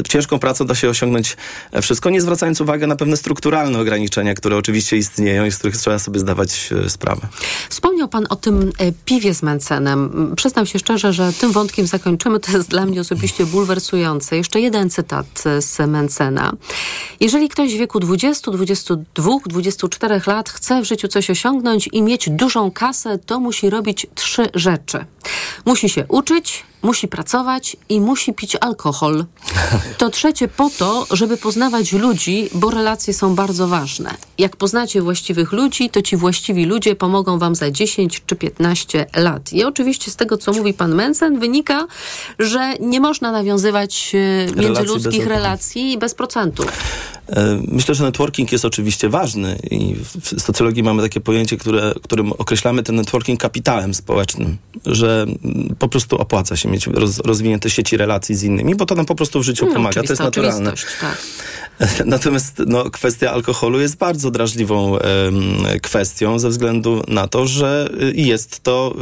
ciężką pracą da się osiągnąć wszystko, nie zwracając uwagi na pewne strukturalne ograniczenia, które oczywiście istnieją i z których trzeba sobie zdawać e, sprawę. Wspomniał Pan o tym e, piwie z Mencenem. Przyznam się szczerze, że tym wątkiem zakończymy. To jest dla mnie osobiście bulwersujące. Jeszcze jeden cytat e, z Mencena. Jeżeli ktoś w wieku 20, 22, 24 lat chce w życiu coś osiągnąć i mieć dużą kasę, to musi robić trzy rzeczy. Musi się uczyć, musi pracować i musi pić alkohol. To trzecie po to, żeby poznawać ludzi, bo relacje są bardzo ważne. Jak poznacie właściwych ludzi, to ci właściwi ludzie pomogą wam za 10 czy 15 lat. I oczywiście z tego, co mówi pan Mencen, wynika, że nie można nawiązywać e, międzyludzkich bez relacji bez procentu. E, Myślę, że networking jest oczywiście ważny i w socjologii mamy takie pojęcie, które, którym określamy ten networking kapitałem społecznym, że po prostu opłaca się mieć roz, rozwinięte sieci relacji z innymi, bo to nam po prostu w życiu No, pomaga. To jest naturalne. tak. Natomiast no, kwestia alkoholu jest bardzo drażliwą em, kwestią ze względu na to, że y, jest to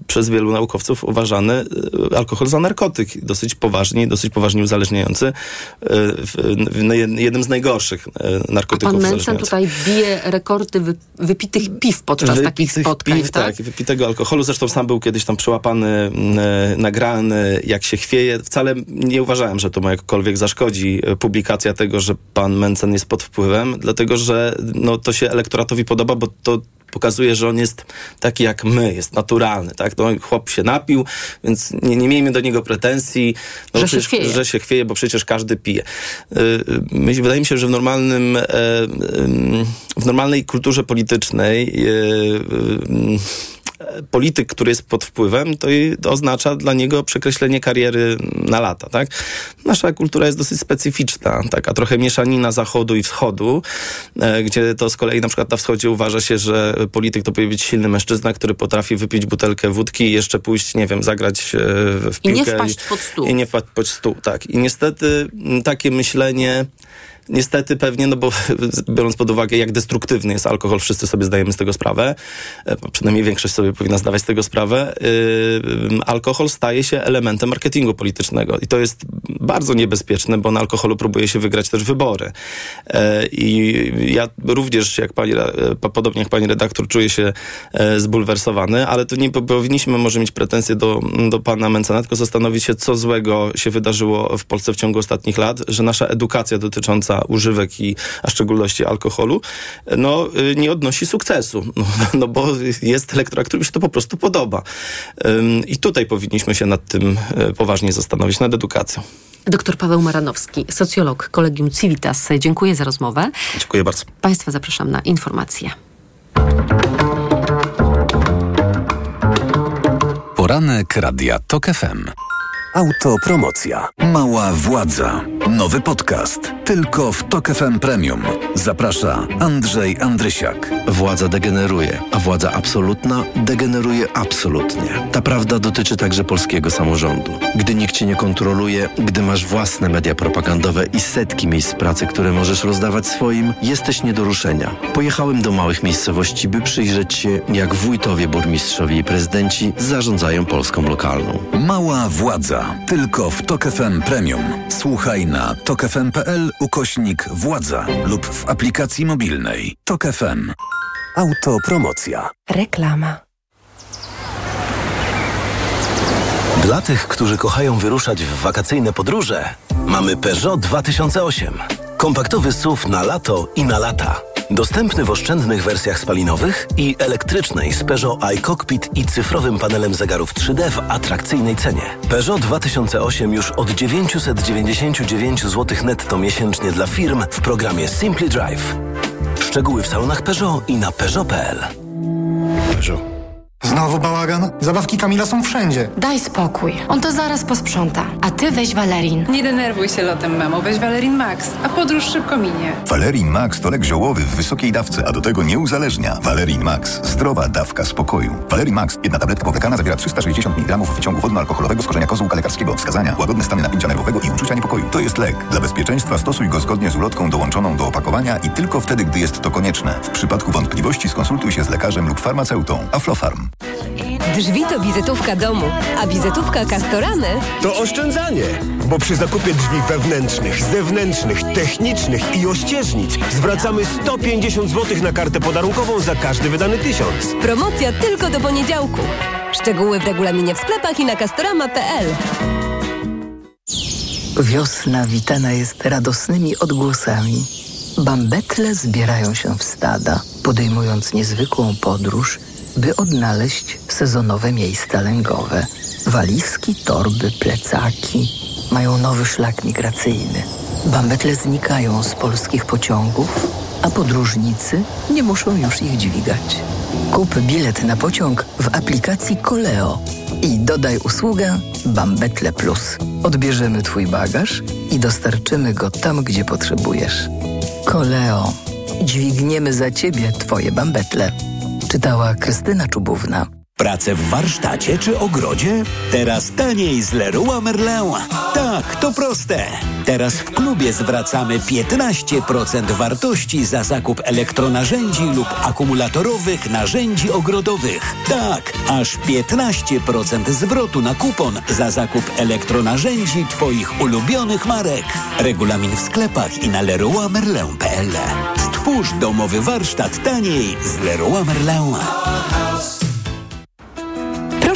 y, przez wielu naukowców uważany y, alkohol za narkotyk. Dosyć poważnie, dosyć poważnie uzależniający. w- w- jed- jednym z najgorszych y, narkotyków Pan Mencen tutaj bije rekordy wy, wypitych piw podczas takich spotkań, piw, tak? tak? wypitego alkoholu. Zresztą sam był kiedyś tam przełapany, e, nagrany, jak się chwieje. Wcale nie uważałem, że to mu jakkolwiek zaszkodzi e, publikacja tego, że pan Mencen jest pod wpływem, dlatego że no, to się elektoratowi podoba, bo to pokazuje, że on jest taki jak my, jest naturalny, tak? No, chłop się napił, więc nie, nie miejmy do niego pretensji, no, Że bo się przecież- chwieje. że się chwieje, bo przecież każdy pije. Y, y, myśl- Wydaje mi się, że w normalnym, e, w normalnej kulturze politycznej y, y, polityk, który jest pod wpływem, to, i- oznacza dla niego przekreślenie kariery na lata, tak? Nasza kultura jest dosyć specyficzna, taka trochę mieszanina zachodu i wschodu, e, gdzie to z kolei na przykład na wschodzie uważa się, że polityk to powinien być silny mężczyzna, który potrafi wypić butelkę wódki i jeszcze pójść, nie wiem, zagrać e, w I piłkę. nie wpaść pod stół. I nie wpaść pod stół, tak. I niestety takie myślenie Niestety pewnie, no bo biorąc pod uwagę, jak destruktywny jest alkohol, wszyscy sobie zdajemy z tego sprawę, e, przynajmniej większość sobie powinna zdawać z tego sprawę, yy, alkohol staje się elementem marketingu politycznego i to jest bardzo niebezpieczne, bo na alkoholu próbuje się wygrać też wybory. E, I ja również, jak pani, podobnie jak pani redaktor, czuję się zbulwersowany, ale to nie po- powinniśmy może mieć pretensje do, do pana Mencena, tylko zastanowić się, co złego się wydarzyło w Polsce w ciągu ostatnich lat, że nasza edukacja dotycząca używek i a w szczególności alkoholu, no y, nie odnosi sukcesu. No, no bo jest elektorat, którym się to po prostu podoba. I tutaj powinniśmy się nad tym y, poważnie zastanowić, nad edukacją. Doktor Paweł Maranowski, socjolog Kolegium Civitas. Dziękuję za rozmowę. Dziękuję bardzo. Państwa zapraszam na informacje. Poranek Radia TOK FM. Autopromocja. Mała władza. Nowy podcast. Tylko w Tok FM Premium. Zaprasza Andrzej Andrysiak. Władza degeneruje, a władza absolutna degeneruje absolutnie. Ta prawda dotyczy także polskiego samorządu. Gdy nikt cię nie kontroluje, gdy masz własne media propagandowe i setki miejsc pracy, które możesz rozdawać swoim, jesteś nie do ruszenia. Pojechałem do małych miejscowości, by przyjrzeć się, jak wójtowie, burmistrzowie i prezydenci zarządzają Polską lokalną. Mała władza. Tylko w Tok FM Premium. Słuchaj na tokefm.pl ukośnik władza lub w aplikacji mobilnej. Tok FM. Autopromocja. Reklama. Dla tych, którzy kochają wyruszać w wakacyjne podróże, mamy Peugeot 2008. Kompaktowy SUV na lato i na lata. Dostępny w oszczędnych wersjach spalinowych i elektrycznej z Peugeot iCockpit i cyfrowym panelem zegarów 3D w atrakcyjnej cenie. Peugeot 2008 już od 999 zł netto miesięcznie dla firm w programie Simply Drive. Szczegóły w salonach Peugeot i na Peugeot.pl. Peugeot. Znowu bałagan? Zabawki Kamila są wszędzie. Daj spokój. On to zaraz posprząta. A ty weź Valerin. Nie denerwuj się lotem memo, weź Valerin Max, a podróż szybko minie. Valerin Max to lek ziołowy w wysokiej dawce, a do tego nie uzależnia. Valerin Max. Zdrowa dawka spokoju. Valerin Max. Jedna tabletka powlekana zawiera 360 mg wyciągu wodno-alkoholowego z korzenia kozłka lekarskiego. Wskazania. Łagodne stany napięcia nerwowego i uczucia niepokoju. To jest lek. Dla bezpieczeństwa stosuj go zgodnie z ulotką dołączoną do opakowania i tylko wtedy, gdy jest to konieczne. W przypadku wątpliwości skonsultuj się z lekarzem lub farmaceutą. Aflofarm. Drzwi to wizytówka domu, a wizytówka Castoramy To oszczędzanie, bo przy zakupie drzwi wewnętrznych, zewnętrznych, technicznych i ościeżnic zwracamy 150 zł na kartę podarunkową za każdy wydany tysiąc. Promocja tylko do poniedziałku. Szczegóły w regulaminie w sklepach i na castorama.pl. Wiosna witana jest radosnymi odgłosami. Bambetle zbierają się w stada, podejmując niezwykłą podróż, by odnaleźć sezonowe miejsca lęgowe. Walizki, torby, plecaki mają nowy szlak migracyjny. Bambetle znikają z polskich pociągów, a podróżnicy nie muszą już ich dźwigać. Kup bilet na pociąg w aplikacji Koleo i dodaj usługę Bambetle Plus. Odbierzemy Twój bagaż i dostarczymy go tam, gdzie potrzebujesz. Koleo. Dźwigniemy za Ciebie Twoje bambetle. Czytała Krystyna Czubówna. Pracę w warsztacie czy ogrodzie? Teraz taniej z Leroy Merlin. Tak, to proste. Teraz w klubie zwracamy 15% wartości za zakup elektronarzędzi lub akumulatorowych narzędzi ogrodowych. Tak, aż 15% zwrotu na kupon za zakup elektronarzędzi Twoich ulubionych marek. Regulamin w sklepach i na leroymerlin.pl. Stwórz domowy warsztat taniej z Leroy Merlin.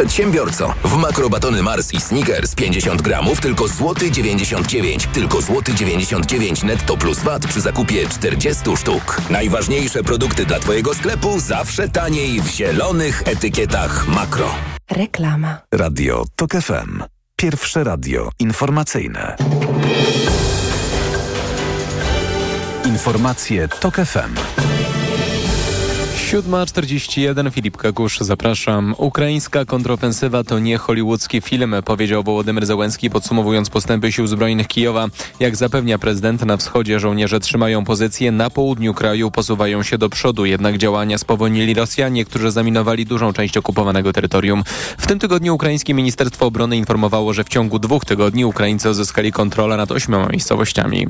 Przedsiębiorco, w makrobatony Mars i Snickers 50 gramów tylko złoty 99. Tylko złoty 99 netto plus VAT przy zakupie 40 sztuk. Najważniejsze produkty dla Twojego sklepu zawsze taniej w zielonych etykietach makro. Reklama. Radio TOK FM. Pierwsze radio informacyjne. Informacje TOK FM. 7.41, Filip Kakusz, zapraszam. Ukraińska kontrofensywa to nie hollywoodzki film, powiedział Wołodymyr Załęski, podsumowując postępy sił zbrojnych Kijowa. Jak zapewnia prezydent, na wschodzie żołnierze trzymają pozycje, na południu kraju posuwają się do przodu, jednak działania spowolnili Rosjanie, którzy zaminowali dużą część okupowanego terytorium. W tym tygodniu ukraińskie Ministerstwo Obrony informowało, że w ciągu dwóch tygodni Ukraińcy uzyskali kontrolę nad ośmioma miejscowościami.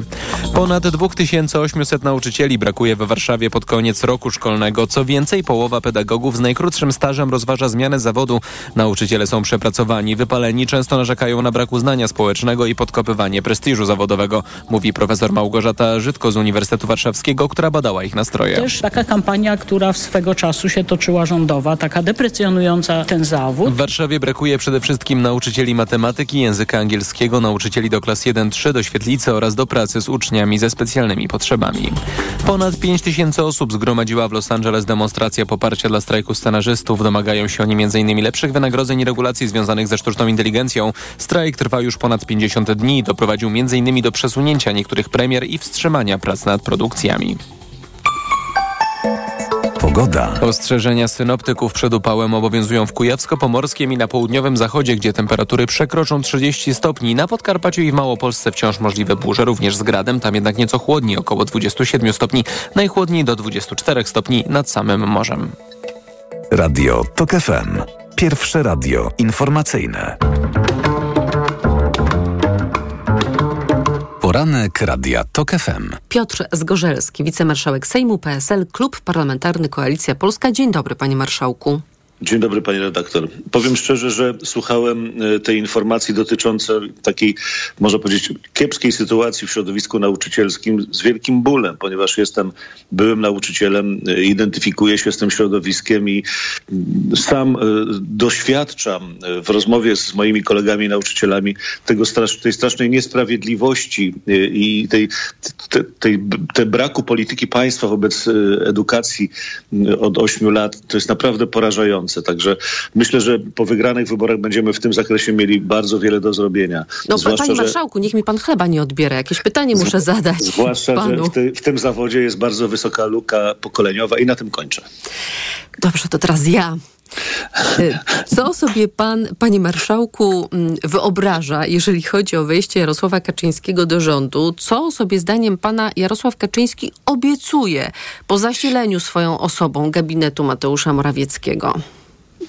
Ponad 2800 nauczycieli brakuje we Warszawie pod koniec roku szkolnego, co więcej, połowa pedagogów z najkrótszym stażem rozważa zmianę zawodu. Nauczyciele są przepracowani, wypaleni, często narzekają na brak uznania społecznego i podkopywanie prestiżu zawodowego, mówi profesor Małgorzata Żydko z Uniwersytetu Warszawskiego, która badała ich nastroje. Też taka kampania, która w swego czasu się toczyła rządowa, taka deprecjonująca ten zawód. W Warszawie brakuje przede wszystkim nauczycieli matematyki, języka angielskiego, nauczycieli do klas 1-3, do świetlicy oraz do pracy z uczniami ze specjalnymi potrzebami. Ponad 5 tysięcy osób zgromadziła w Los Angeles demonstracja poparcia dla strajku scenarzystów. Domagają się oni m.in. lepszych wynagrodzeń i regulacji związanych ze sztuczną inteligencją. Strajk trwa już ponad 50 dni doprowadził m.in. do przesunięcia niektórych premier i wstrzymania prac nad produkcjami. Pogoda. Ostrzeżenia synoptyków przed upałem obowiązują w Kujawsko-Pomorskim i na południowym zachodzie, gdzie temperatury przekroczą 30 stopni. Na Podkarpaciu i w Małopolsce wciąż możliwe burze, również z gradem, tam jednak nieco chłodniej, około 27 stopni, najchłodniej do 24 stopni nad samym morzem. Radio TOK FM. Pierwsze radio informacyjne. Poranek Radia TOK FM. Piotr Zgorzelski, wicemarszałek Sejmu PSL, Klub Parlamentarny Koalicja Polska. Dzień dobry, panie marszałku. Dzień dobry, panie redaktor. Powiem szczerze, że słuchałem e, tej informacji dotyczącej takiej, można powiedzieć, kiepskiej sytuacji w środowisku nauczycielskim z wielkim bólem, ponieważ jestem byłym nauczycielem, e, identyfikuję się z tym środowiskiem i mm, sam e, doświadczam w rozmowie z moimi kolegami nauczycielami tego tej strasznej niesprawiedliwości i tej, te, tej, tej braku polityki państwa wobec edukacji m, od ośmiu lat. To jest naprawdę porażające. Także myślę, że po wygranych wyborach będziemy w tym zakresie mieli bardzo wiele do zrobienia. No, panie marszałku, niech mi pan chleba nie odbiera. Jakieś pytanie muszę zadać Zwłaszcza, panu. że w, ty, w tym zawodzie jest bardzo wysoka luka pokoleniowa i na tym kończę. Dobrze, to teraz ja. Y, Co sobie pan, panie marszałku, mm, wyobraża, jeżeli chodzi o wejście Jarosława Kaczyńskiego do rządu? Co sobie zdaniem pana Jarosław Kaczyński obiecuje po zasileniu swoją osobą gabinetu Mateusza Morawieckiego?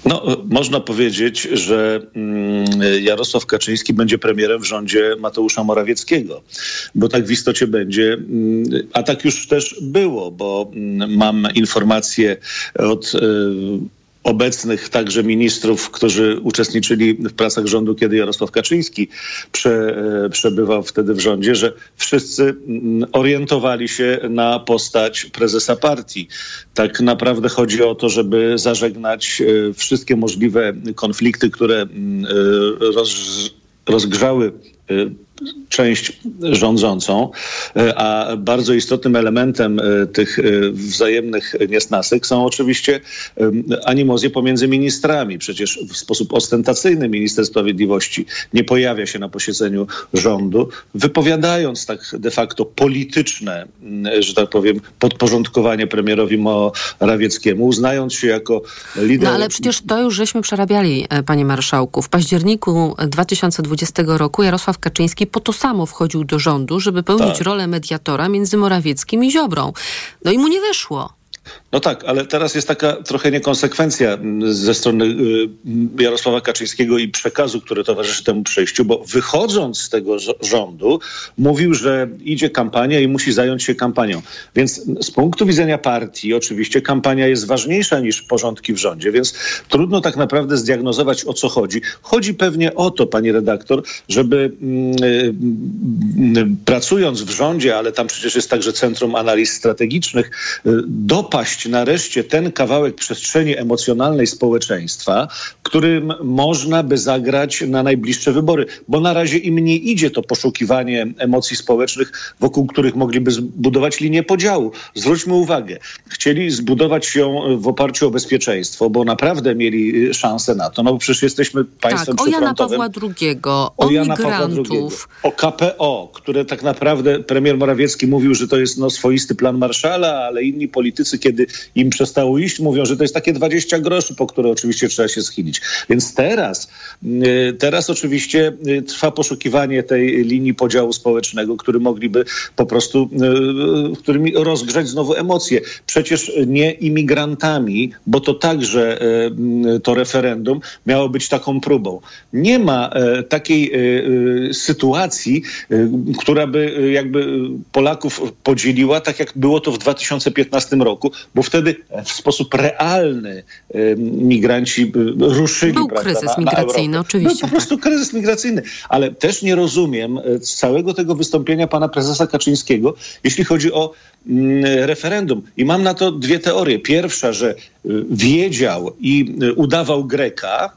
No, można powiedzieć, że mm, Jarosław Kaczyński będzie premierem w rządzie Mateusza Morawieckiego, bo tak w istocie będzie, mm, a tak już też było, bo mm, mam informacje od y, obecnych także ministrów, którzy uczestniczyli w pracach rządu, kiedy Jarosław Kaczyński prze, e, przebywał wtedy w rządzie, że wszyscy mm, orientowali się na postać prezesa partii. Tak naprawdę chodzi o to, żeby zażegnać e, wszystkie możliwe konflikty, które mm, e, roz, rozgrzały część rządzącą, e, a bardzo istotnym elementem e, tych wzajemnych niesnasek są oczywiście animozje pomiędzy ministrami. Przecież w sposób ostentacyjny minister sprawiedliwości nie pojawia się na posiedzeniu rządu, wypowiadając tak de facto polityczne, że tak powiem, podporządkowanie premierowi Morawieckiemu, uznając się jako lider... No ale przecież to już żeśmy przerabiali, e, panie marszałku. W październiku 2020 roku Jarosław Kaczyński po to samo wchodził do rządu, żeby pełnić Tak. rolę mediatora między Morawieckim i Ziobrą. No i mu nie wyszło. No tak, ale teraz jest taka trochę niekonsekwencja mm, ze strony y, Jarosława Kaczyńskiego i przekazu, który towarzyszy temu przejściu, bo wychodząc z tego rządu, mówił, że idzie kampania i musi zająć się kampanią. Więc z punktu widzenia partii, oczywiście kampania jest ważniejsza niż porządki w rządzie, więc trudno tak naprawdę zdiagnozować o co chodzi. Chodzi pewnie o to, pani redaktor, żeby mm, y, mm, pracując w rządzie, ale tam przecież jest także Centrum Analiz Strategicznych, y, dopaść nareszcie ten kawałek przestrzeni emocjonalnej społeczeństwa, którym można by zagrać na najbliższe wybory. Bo na razie im nie idzie to poszukiwanie emocji społecznych, wokół których mogliby zbudować linię podziału. Zwróćmy uwagę, chcieli zbudować ją w oparciu o bezpieczeństwo, bo naprawdę mieli y, szansę na to. No bo przecież jesteśmy państwem Tak, o Jana. Pawła II, o, Jana Pawła II, migrantów. o KPO, które tak naprawdę premier Morawiecki mówił, że to jest no, swoisty plan Marszala, ale inni politycy, kiedy im przestało iść, mówią, że to jest takie 20 groszy, po które oczywiście trzeba się schylić. Więc teraz, y, teraz oczywiście y, trwa poszukiwanie tej linii podziału społecznego, który mogliby po prostu, y, którymi rozgrzać znowu emocje. Przecież nie imigrantami, bo to także to referendum miało być taką próbą. Nie ma takiej sytuacji, która by jakby Polaków podzieliła, tak jak było to w 2015 roku, roku, bo wtedy w sposób realny migranci y, ruszyli. Był prawda, kryzys na, na migracyjny, Europę. oczywiście. Był po prostu kryzys migracyjny, ale też nie rozumiem e, całego tego wystąpienia pana prezesa Kaczyńskiego, jeśli chodzi o mm, referendum. I mam na to dwie teorie. Pierwsza, że y, wiedział i y, udawał Greka,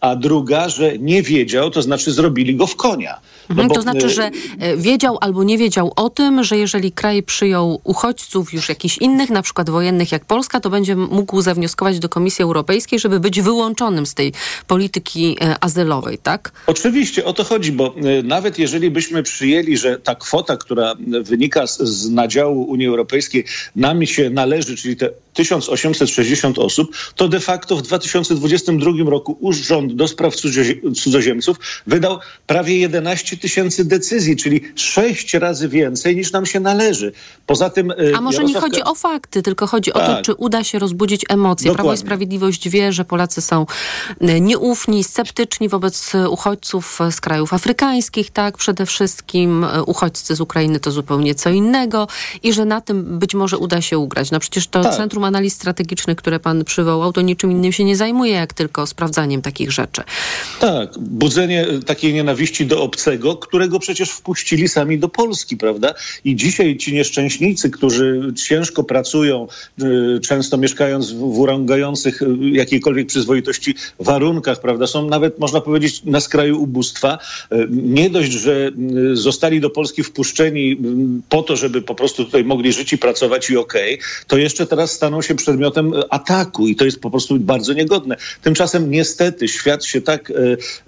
a druga, że nie wiedział, to znaczy zrobili go w konia. No Mhm, bo, to znaczy, y, że e, wiedział albo nie wiedział o tym, że jeżeli kraj przyjął uchodźców już jakichś innych, na przykład wojennych jak Polska, to będzie mógł zawnioskować do Komisji Europejskiej, żeby być wyłączonym z tej polityki e, azylowej, tak? Oczywiście o to chodzi, bo y, nawet jeżeli byśmy przyjęli, że ta kwota, która wynika z, z nadziału Unii Europejskiej, nam się należy, czyli te 1860 osób, to de facto w 2022 roku Urząd do Spraw Cudzozie- Cudzoziemców wydał prawie 11 tysięcy decyzji, czyli sześć razy więcej niż nam się należy. Poza tym. y, A może nie chodzi o fakty, tylko chodzi o to, Tak. czy uda się rozbudzić emocje. Prawo i Dokładnie. Sprawiedliwość wie, że Polacy są e, nieufni, sceptyczni wobec e, uchodźców e, z krajów afrykańskich, tak, przede wszystkim e, uchodźcy z Ukrainy to zupełnie co innego i że na tym być może uda się ugrać. No przecież to Tak. Centrum Analiz Strategicznych, które pan przywołał, to niczym innym się nie zajmuje, jak tylko sprawdzaniem takich rzeczy. Tak, budzenie y, takiej nienawiści do obcego, którego przecież wpuścili sami do Polski, prawda? I dzisiaj ci nieszczęśnicy, którzy ciężko pracują, y, często mieszkając w, urągających y, jakiejkolwiek przyzwoitości warunkach, prawda? Są nawet, można powiedzieć, na skraju ubóstwa. Nie dość, że zostali do Polski wpuszczeni po to, żeby po prostu tutaj mogli żyć i pracować i okej, to jeszcze teraz staną się przedmiotem ataku i to jest po prostu bardzo niegodne. Tymczasem niestety świat się tak,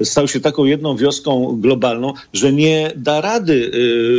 e, stał się taką jedną wioską globalną, że nie da rady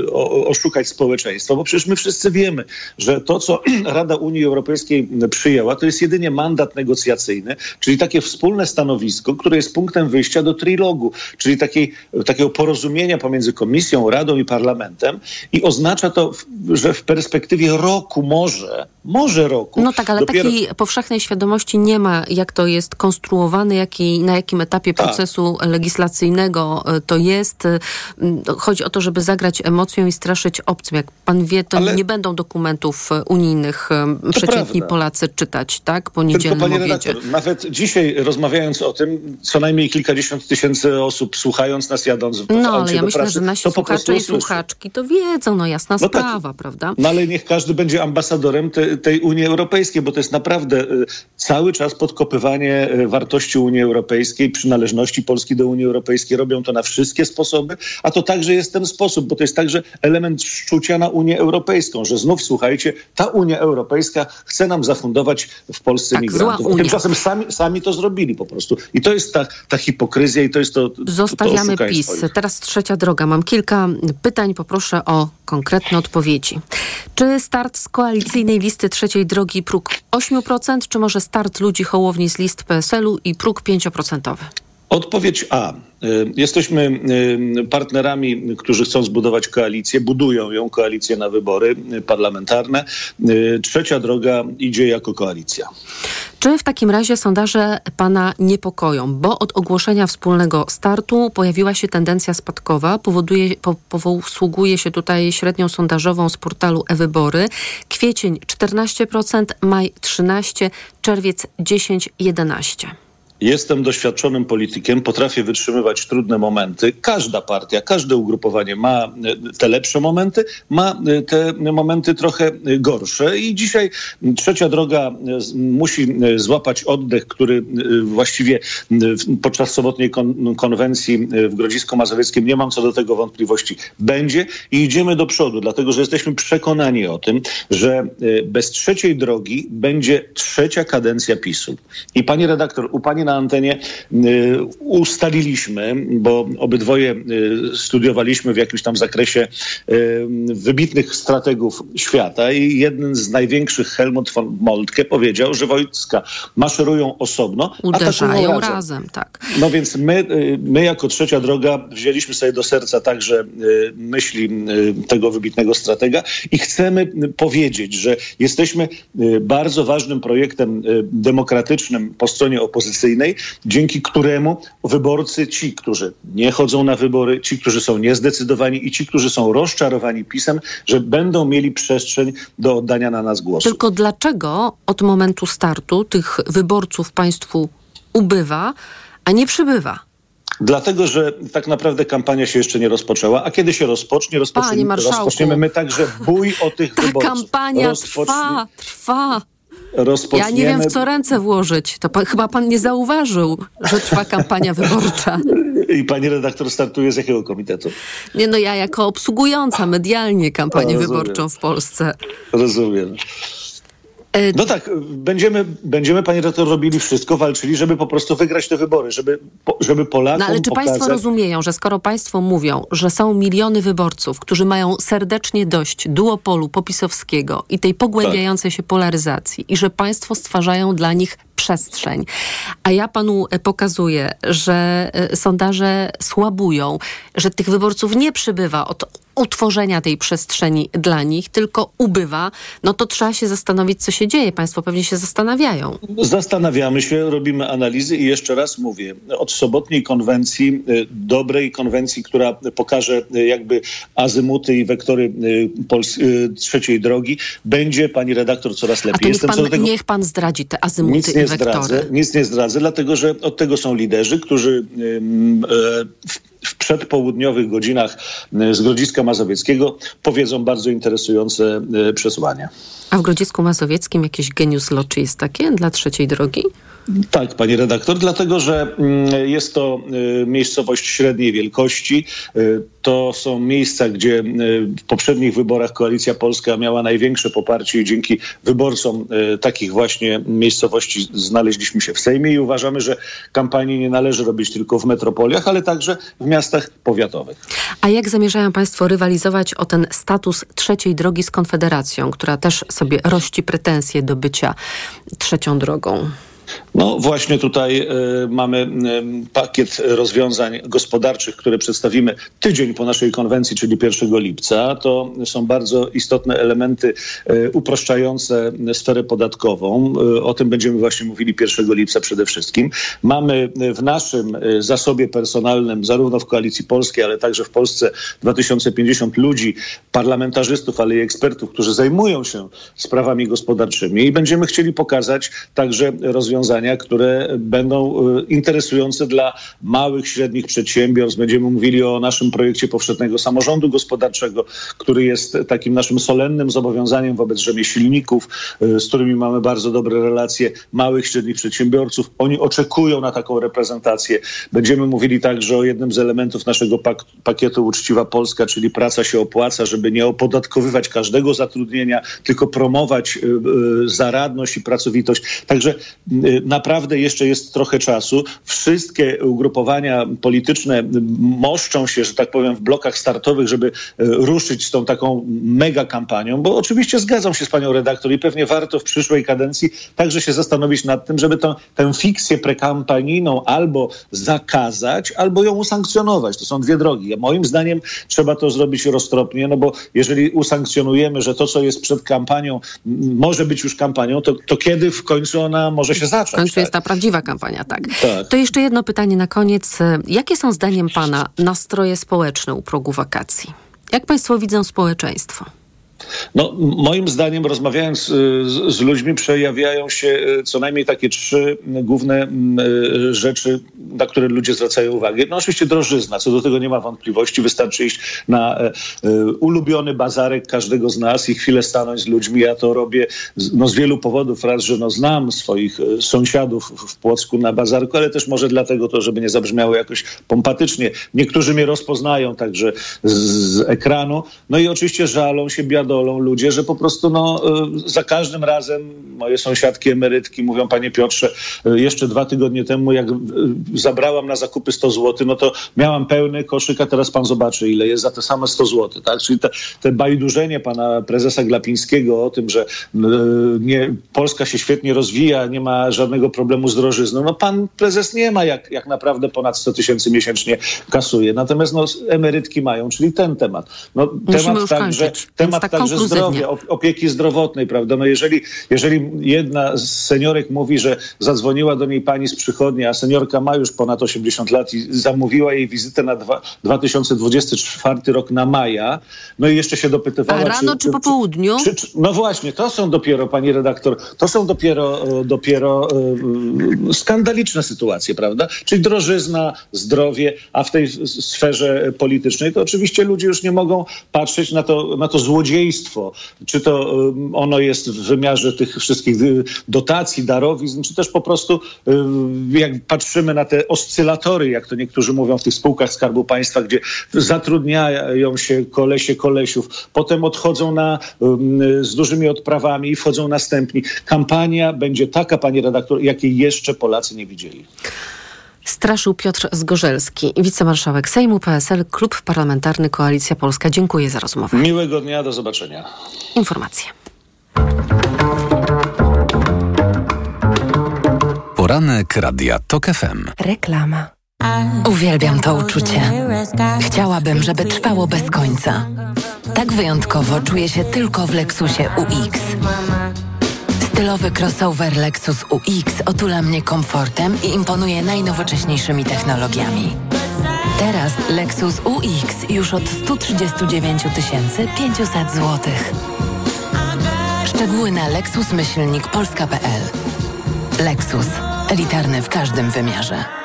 e, oszukać społeczeństwa, bo przecież my wszyscy wiemy, że to, co Rada Unii Europejskiej przyjęła, to jest jedynie mandat negocjacyjny, czyli takie wspólne stanowisko, które jest punktem wyjścia do trilogu, czyli takiej, takiego porozumienia pomiędzy Komisją, Radą i Parlamentem i oznacza to, że w perspektywie roku może, może roku. No tak, ale dopiero- takiej powszechnej świadomości nie ma, jak to jest konstruowane, jaki, na jakim etapie Tak. procesu legislacyjnego e, to jest. E, m, Chodzi o to, żeby zagrać emocją i straszyć obcym. Jak pan wie, to Ale- nie będą dokumentów e, unijnych przeciętni prawda. Polacy czytać, tak? Po Tylko, niedzielnym panie obiedzie. redaktor, nawet dzisiaj rozmawiając o tym, co najmniej kilkadziesiąt tysięcy osób słuchając nas jadąc w No, ale ja do myślę, pracy, że nasi słuchacze i słuchaczki to wiedzą, no jasna No tak. sprawa, prawda? No ale niech każdy będzie ambasadorem te, tej Unii Europejskiej, bo to jest naprawdę y, cały czas podkopywanie y, wartości Unii Europejskiej, przynależności Polski do Unii Europejskiej. Robią to na wszystkie sposoby, a to także jest ten sposób, bo to jest także element szczucia na Unię Europejską, że znów, słuchajcie, ta Unia Europejska chce nam zafundować w Polsce Tak, migrantów. A tymczasem sami, sami to zrobili po prostu. I to jest ta, ta hipokryzja i to jest to, to Zostawiamy oszukaństwo PiS. ich. Teraz trzecia droga. Mam kilka pytań, poproszę o konkretne odpowiedzi. Czy start z koalicyjnej listy trzeciej drogi próg 8%, czy może start ludzi Hołowni z list PSL-u i próg 5%? Odpowiedź A. Y, Jesteśmy y, partnerami, którzy chcą zbudować koalicję, budują ją, koalicję na wybory y, parlamentarne. Trzecia droga idzie jako koalicja. Czy w takim razie sondaże pana niepokoją? Bo od ogłoszenia wspólnego startu pojawiła się tendencja spadkowa. Powoduje, po, posługuje się tutaj średnią sondażową z portalu e-wybory. Kwiecień 14%, maj 13%, czerwiec 10-11%. Jestem doświadczonym politykiem, potrafię wytrzymywać trudne momenty. Każda partia, każde ugrupowanie ma y, te lepsze momenty, ma y, te momenty trochę y, gorsze. I dzisiaj trzecia droga musi złapać oddech, który właściwie podczas sobotniej kon- konwencji w Grodzisku Mazowieckim, nie mam co do tego wątpliwości, będzie i idziemy do przodu, dlatego że jesteśmy przekonani o tym, że bez trzeciej drogi będzie trzecia kadencja PiSu. I pani redaktor, u pani na antenie y, ustaliliśmy, bo obydwoje y, studiowaliśmy w jakimś tam zakresie y, wybitnych strategów świata i jeden z największych, Helmut von Moltke, powiedział, że wojska maszerują osobno, Uderzają razem. razem. tak. No więc my, my jako trzecia droga wzięliśmy sobie do serca także myśli tego wybitnego stratega i chcemy powiedzieć, że jesteśmy bardzo ważnym projektem demokratycznym po stronie opozycyjnej, dzięki któremu wyborcy, ci, którzy nie chodzą na wybory, ci, którzy są niezdecydowani i ci, którzy są rozczarowani pisem, że będą mieli przestrzeń do oddania na nas głosu. Tylko dlaczego od momentu startu tych wyborców państwu ubywa, a nie przybywa? Dlatego, że tak naprawdę kampania się jeszcze nie rozpoczęła, a kiedy się rozpocznie, rozpoczniemy, rozpoczniemy my także bój o tych Ta wyborców. kampania Rozpocznie- trwa, trwa. Rozpoczniemy... Ja nie wiem, w co ręce włożyć. To pan, chyba pan nie zauważył, że trwa kampania wyborcza. I pani redaktor startuje z jakiego komitetu? Nie no, ja jako obsługująca medialnie kampanię A, wyborczą w Polsce. Rozumiem. E, No tak, będziemy, będziemy, panie redaktor, robili wszystko, walczyli, żeby po prostu wygrać te wybory, żeby, żeby Polakom No ale czy pokazać... państwo rozumieją, że skoro państwo mówią, że są miliony wyborców, którzy mają serdecznie dość duopolu popisowskiego i tej pogłębiającej się polaryzacji i że państwo stwarzają dla nich przestrzeń, a ja panu e, pokazuję, że e, sondaże słabują, że tych wyborców nie przybywa od utworzenia tej przestrzeni dla nich, tylko ubywa, no to trzeba się zastanowić, co się dzieje. Państwo pewnie się zastanawiają. Zastanawiamy się, robimy analizy i jeszcze raz mówię, od sobotniej konwencji, y, dobrej konwencji, która pokaże jakby azymuty i wektory trzeciej drogi, będzie pani redaktor coraz lepiej. Jestem co pan, do tego niech pan zdradzi te azymuty nie zdradzę, nic nie zdradzę, dlatego że od tego są liderzy, którzy e, w, przedpołudniowych godzinach y, z Grodziska Mazowieckiego powiedzą bardzo interesujące y, przesłania. A w Grodzisku Mazowieckim jakieś genius loczy jest takie dla trzeciej drogi? Tak, pani redaktor, dlatego że mm, jest to y, miejscowość średniej wielkości. To są miejsca, gdzie w poprzednich wyborach Koalicja Polska miała największe poparcie i dzięki wyborcom takich właśnie miejscowości znaleźliśmy się w Sejmie i uważamy, że kampanii nie należy robić tylko w metropoliach, ale także w miastach powiatowych. A jak zamierzają Państwo rywalizować o ten status trzeciej drogi z Konfederacją, która też sobie rości pretensje do bycia trzecią drogą? No właśnie tutaj e, mamy em, pakiet rozwiązań gospodarczych, które przedstawimy tydzień po naszej konwencji, czyli 1 lipca. To są bardzo istotne elementy e, upraszczające sferę podatkową. O tym będziemy właśnie mówili 1 lipca przede wszystkim. Mamy w naszym zasobie personalnym, zarówno w Koalicji Polskiej, ale także w Polsce 2050 ludzi, parlamentarzystów, ale i ekspertów, którzy zajmują się sprawami gospodarczymi i będziemy chcieli pokazać także rozwiązania, które będą e, interesujące dla małych, średnich przedsiębiorstw. Będziemy mówili o naszym projekcie powszechnego samorządu gospodarczego, który jest takim naszym solennym zobowiązaniem wobec rzemieślników, e, z którymi mamy bardzo dobre relacje, małych, średnich przedsiębiorców. Oni oczekują na taką reprezentację. Będziemy mówili także o jednym z elementów naszego pak- pakietu Uczciwa Polska, czyli praca się opłaca, żeby nie opodatkowywać każdego zatrudnienia, tylko promować y, y, zaradność i pracowitość. Także y, naprawdę jeszcze jest trochę czasu. Wszystkie ugrupowania polityczne y, moszczą się, że tak powiem, w blokach startowych, żeby y, ruszyć z tą taką mega kampanią, bo oczywiście zgadzam się z panią redaktor i pewnie warto w przyszłej kadencji także się zastanowić nad tym, żeby tą, tę fikcję prekampanijną albo zakazać, albo ją usankcjonować. To są dwie drogi. Moim zdaniem trzeba to zrobić roztropnie, no bo jeżeli usankcjonujemy, że to, co jest przed kampanią, może być już kampanią, to, to kiedy w końcu ona może się zacząć? W końcu jest ta prawdziwa kampania, tak. Tak. To jeszcze jedno pytanie na koniec. Jakie są zdaniem Pana nastroje społeczne u progu wakacji? Jak Państwo widzą społeczeństwo? No, moim zdaniem, rozmawiając y, z, z ludźmi, przejawiają się y, co najmniej takie trzy główne y, rzeczy, na które ludzie zwracają uwagę. No, oczywiście drożyzna, co do tego nie ma wątpliwości. Wystarczy iść na e, e, ulubiony bazarek każdego z nas i chwilę stanąć z ludźmi. Ja to robię no, z wielu powodów. Raz, że no, znam swoich e, sąsiadów w- Płocku na bazarku, ale też może dlatego to, żeby nie zabrzmiało jakoś pompatycznie. Niektórzy mnie rozpoznają także z, z ekranu. No i oczywiście żalą się, biadolą ludzie, że po prostu no, y, za każdym razem moje sąsiadki emerytki mówią, panie Piotrze, y, jeszcze dwa tygodnie temu, jak y, zabrałam na zakupy 100 zł, no to miałam pełny koszyk, a teraz pan zobaczy, ile jest za te same 100 zł. Tak? Czyli te, te bajdurzenie pana prezesa Glapińskiego o tym, że nie, Polska się świetnie rozwija, nie ma żadnego problemu z drożyzną. No pan prezes nie ma, jak, jak naprawdę ponad 100 tysięcy miesięcznie kasuje. Natomiast no, emerytki mają, czyli ten temat. No, Musimy temat także, kończyć. temat tak także zdrowia, opieki zdrowotnej, prawda? No jeżeli, jeżeli jedna z seniorek mówi, że zadzwoniła do niej pani z przychodni, a seniorka ma już ponad 80 lat i zamówiła jej wizytę na dwa, 2024 rok na maja, no i jeszcze się dopytywała... A rano czy, czy, czy po południu? Czy, czy, no właśnie, to są dopiero, pani redaktor, to są dopiero, dopiero e, skandaliczne sytuacje, prawda? Czyli drożyzna, zdrowie, a w tej sferze politycznej to oczywiście ludzie już nie mogą patrzeć na to, na to złodziejstwo. Czy to ono jest w wymiarze tych wszystkich dotacji, darowizn, czy też po prostu jak patrzymy na te oscylatory, jak to niektórzy mówią w tych spółkach Skarbu Państwa, gdzie zatrudniają się kolesie kolesiów, potem odchodzą na, z dużymi odprawami i wchodzą następni. Kampania będzie taka, pani redaktor, jakiej jeszcze Polacy nie widzieli. Straszył Piotr Zgorzelski, wicemarszałek Sejmu PSL, Klub Parlamentarny Koalicja Polska. Dziękuję za rozmowę. Miłego dnia, do zobaczenia. Informacje. Poranek Radia TOK FM. Reklama. Uwielbiam to uczucie. Chciałabym, żeby trwało bez końca. Tak wyjątkowo czuję się tylko w Lexusie UX. Stylowy crossover Lexus UX otula mnie komfortem i imponuje najnowocześniejszymi technologiami. Teraz Lexus UX już od 139 500 zł. Szczegóły na lexus-polska.pl Lexus. Elitarny w każdym wymiarze.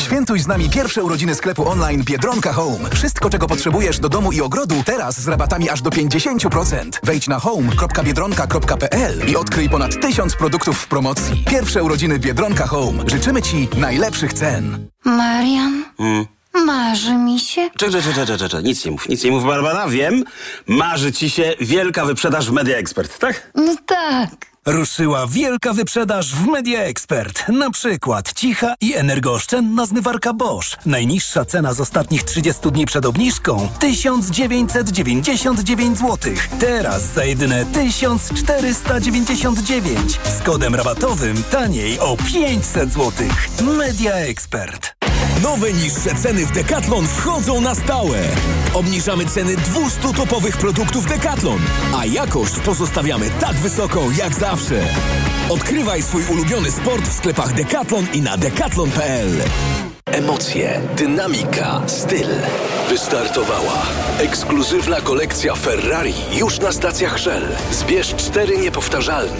Świętuj z nami pierwsze urodziny sklepu online Biedronka Home. Wszystko, czego potrzebujesz do domu i ogrodu, teraz z rabatami aż do 50%. Wejdź na home.biedronka.pl i odkryj ponad tysiąc produktów w promocji. Pierwsze urodziny Biedronka Home. Życzymy Ci najlepszych cen. Marian? Mm. Marzy mi się. Czekaj, czekaj, czekaj, czekaj, nic nie mów, nic nie mów, Barbara, wiem. Marzy ci się wielka wyprzedaż w Media Expert, tak? No tak. Ruszyła wielka wyprzedaż w Media Expert. Na przykład cicha i energooszczędna zmywarka Bosch. Najniższa cena z ostatnich 30 dni przed obniżką 1999 zł. Teraz za jedyne 1499. Z kodem rabatowym taniej o 500 zł. Media Expert. Nowe niższe ceny w Decathlon wchodzą na stałe. Obniżamy ceny 200 topowych produktów Decathlon, a jakość pozostawiamy tak wysoką jak zawsze. Odkrywaj swój ulubiony sport w sklepach Decathlon i na decathlon.pl. Emocje, dynamika, styl. Wystartowała ekskluzywna kolekcja Ferrari już na stacjach Shell. Zbierz cztery niepowtarzalne,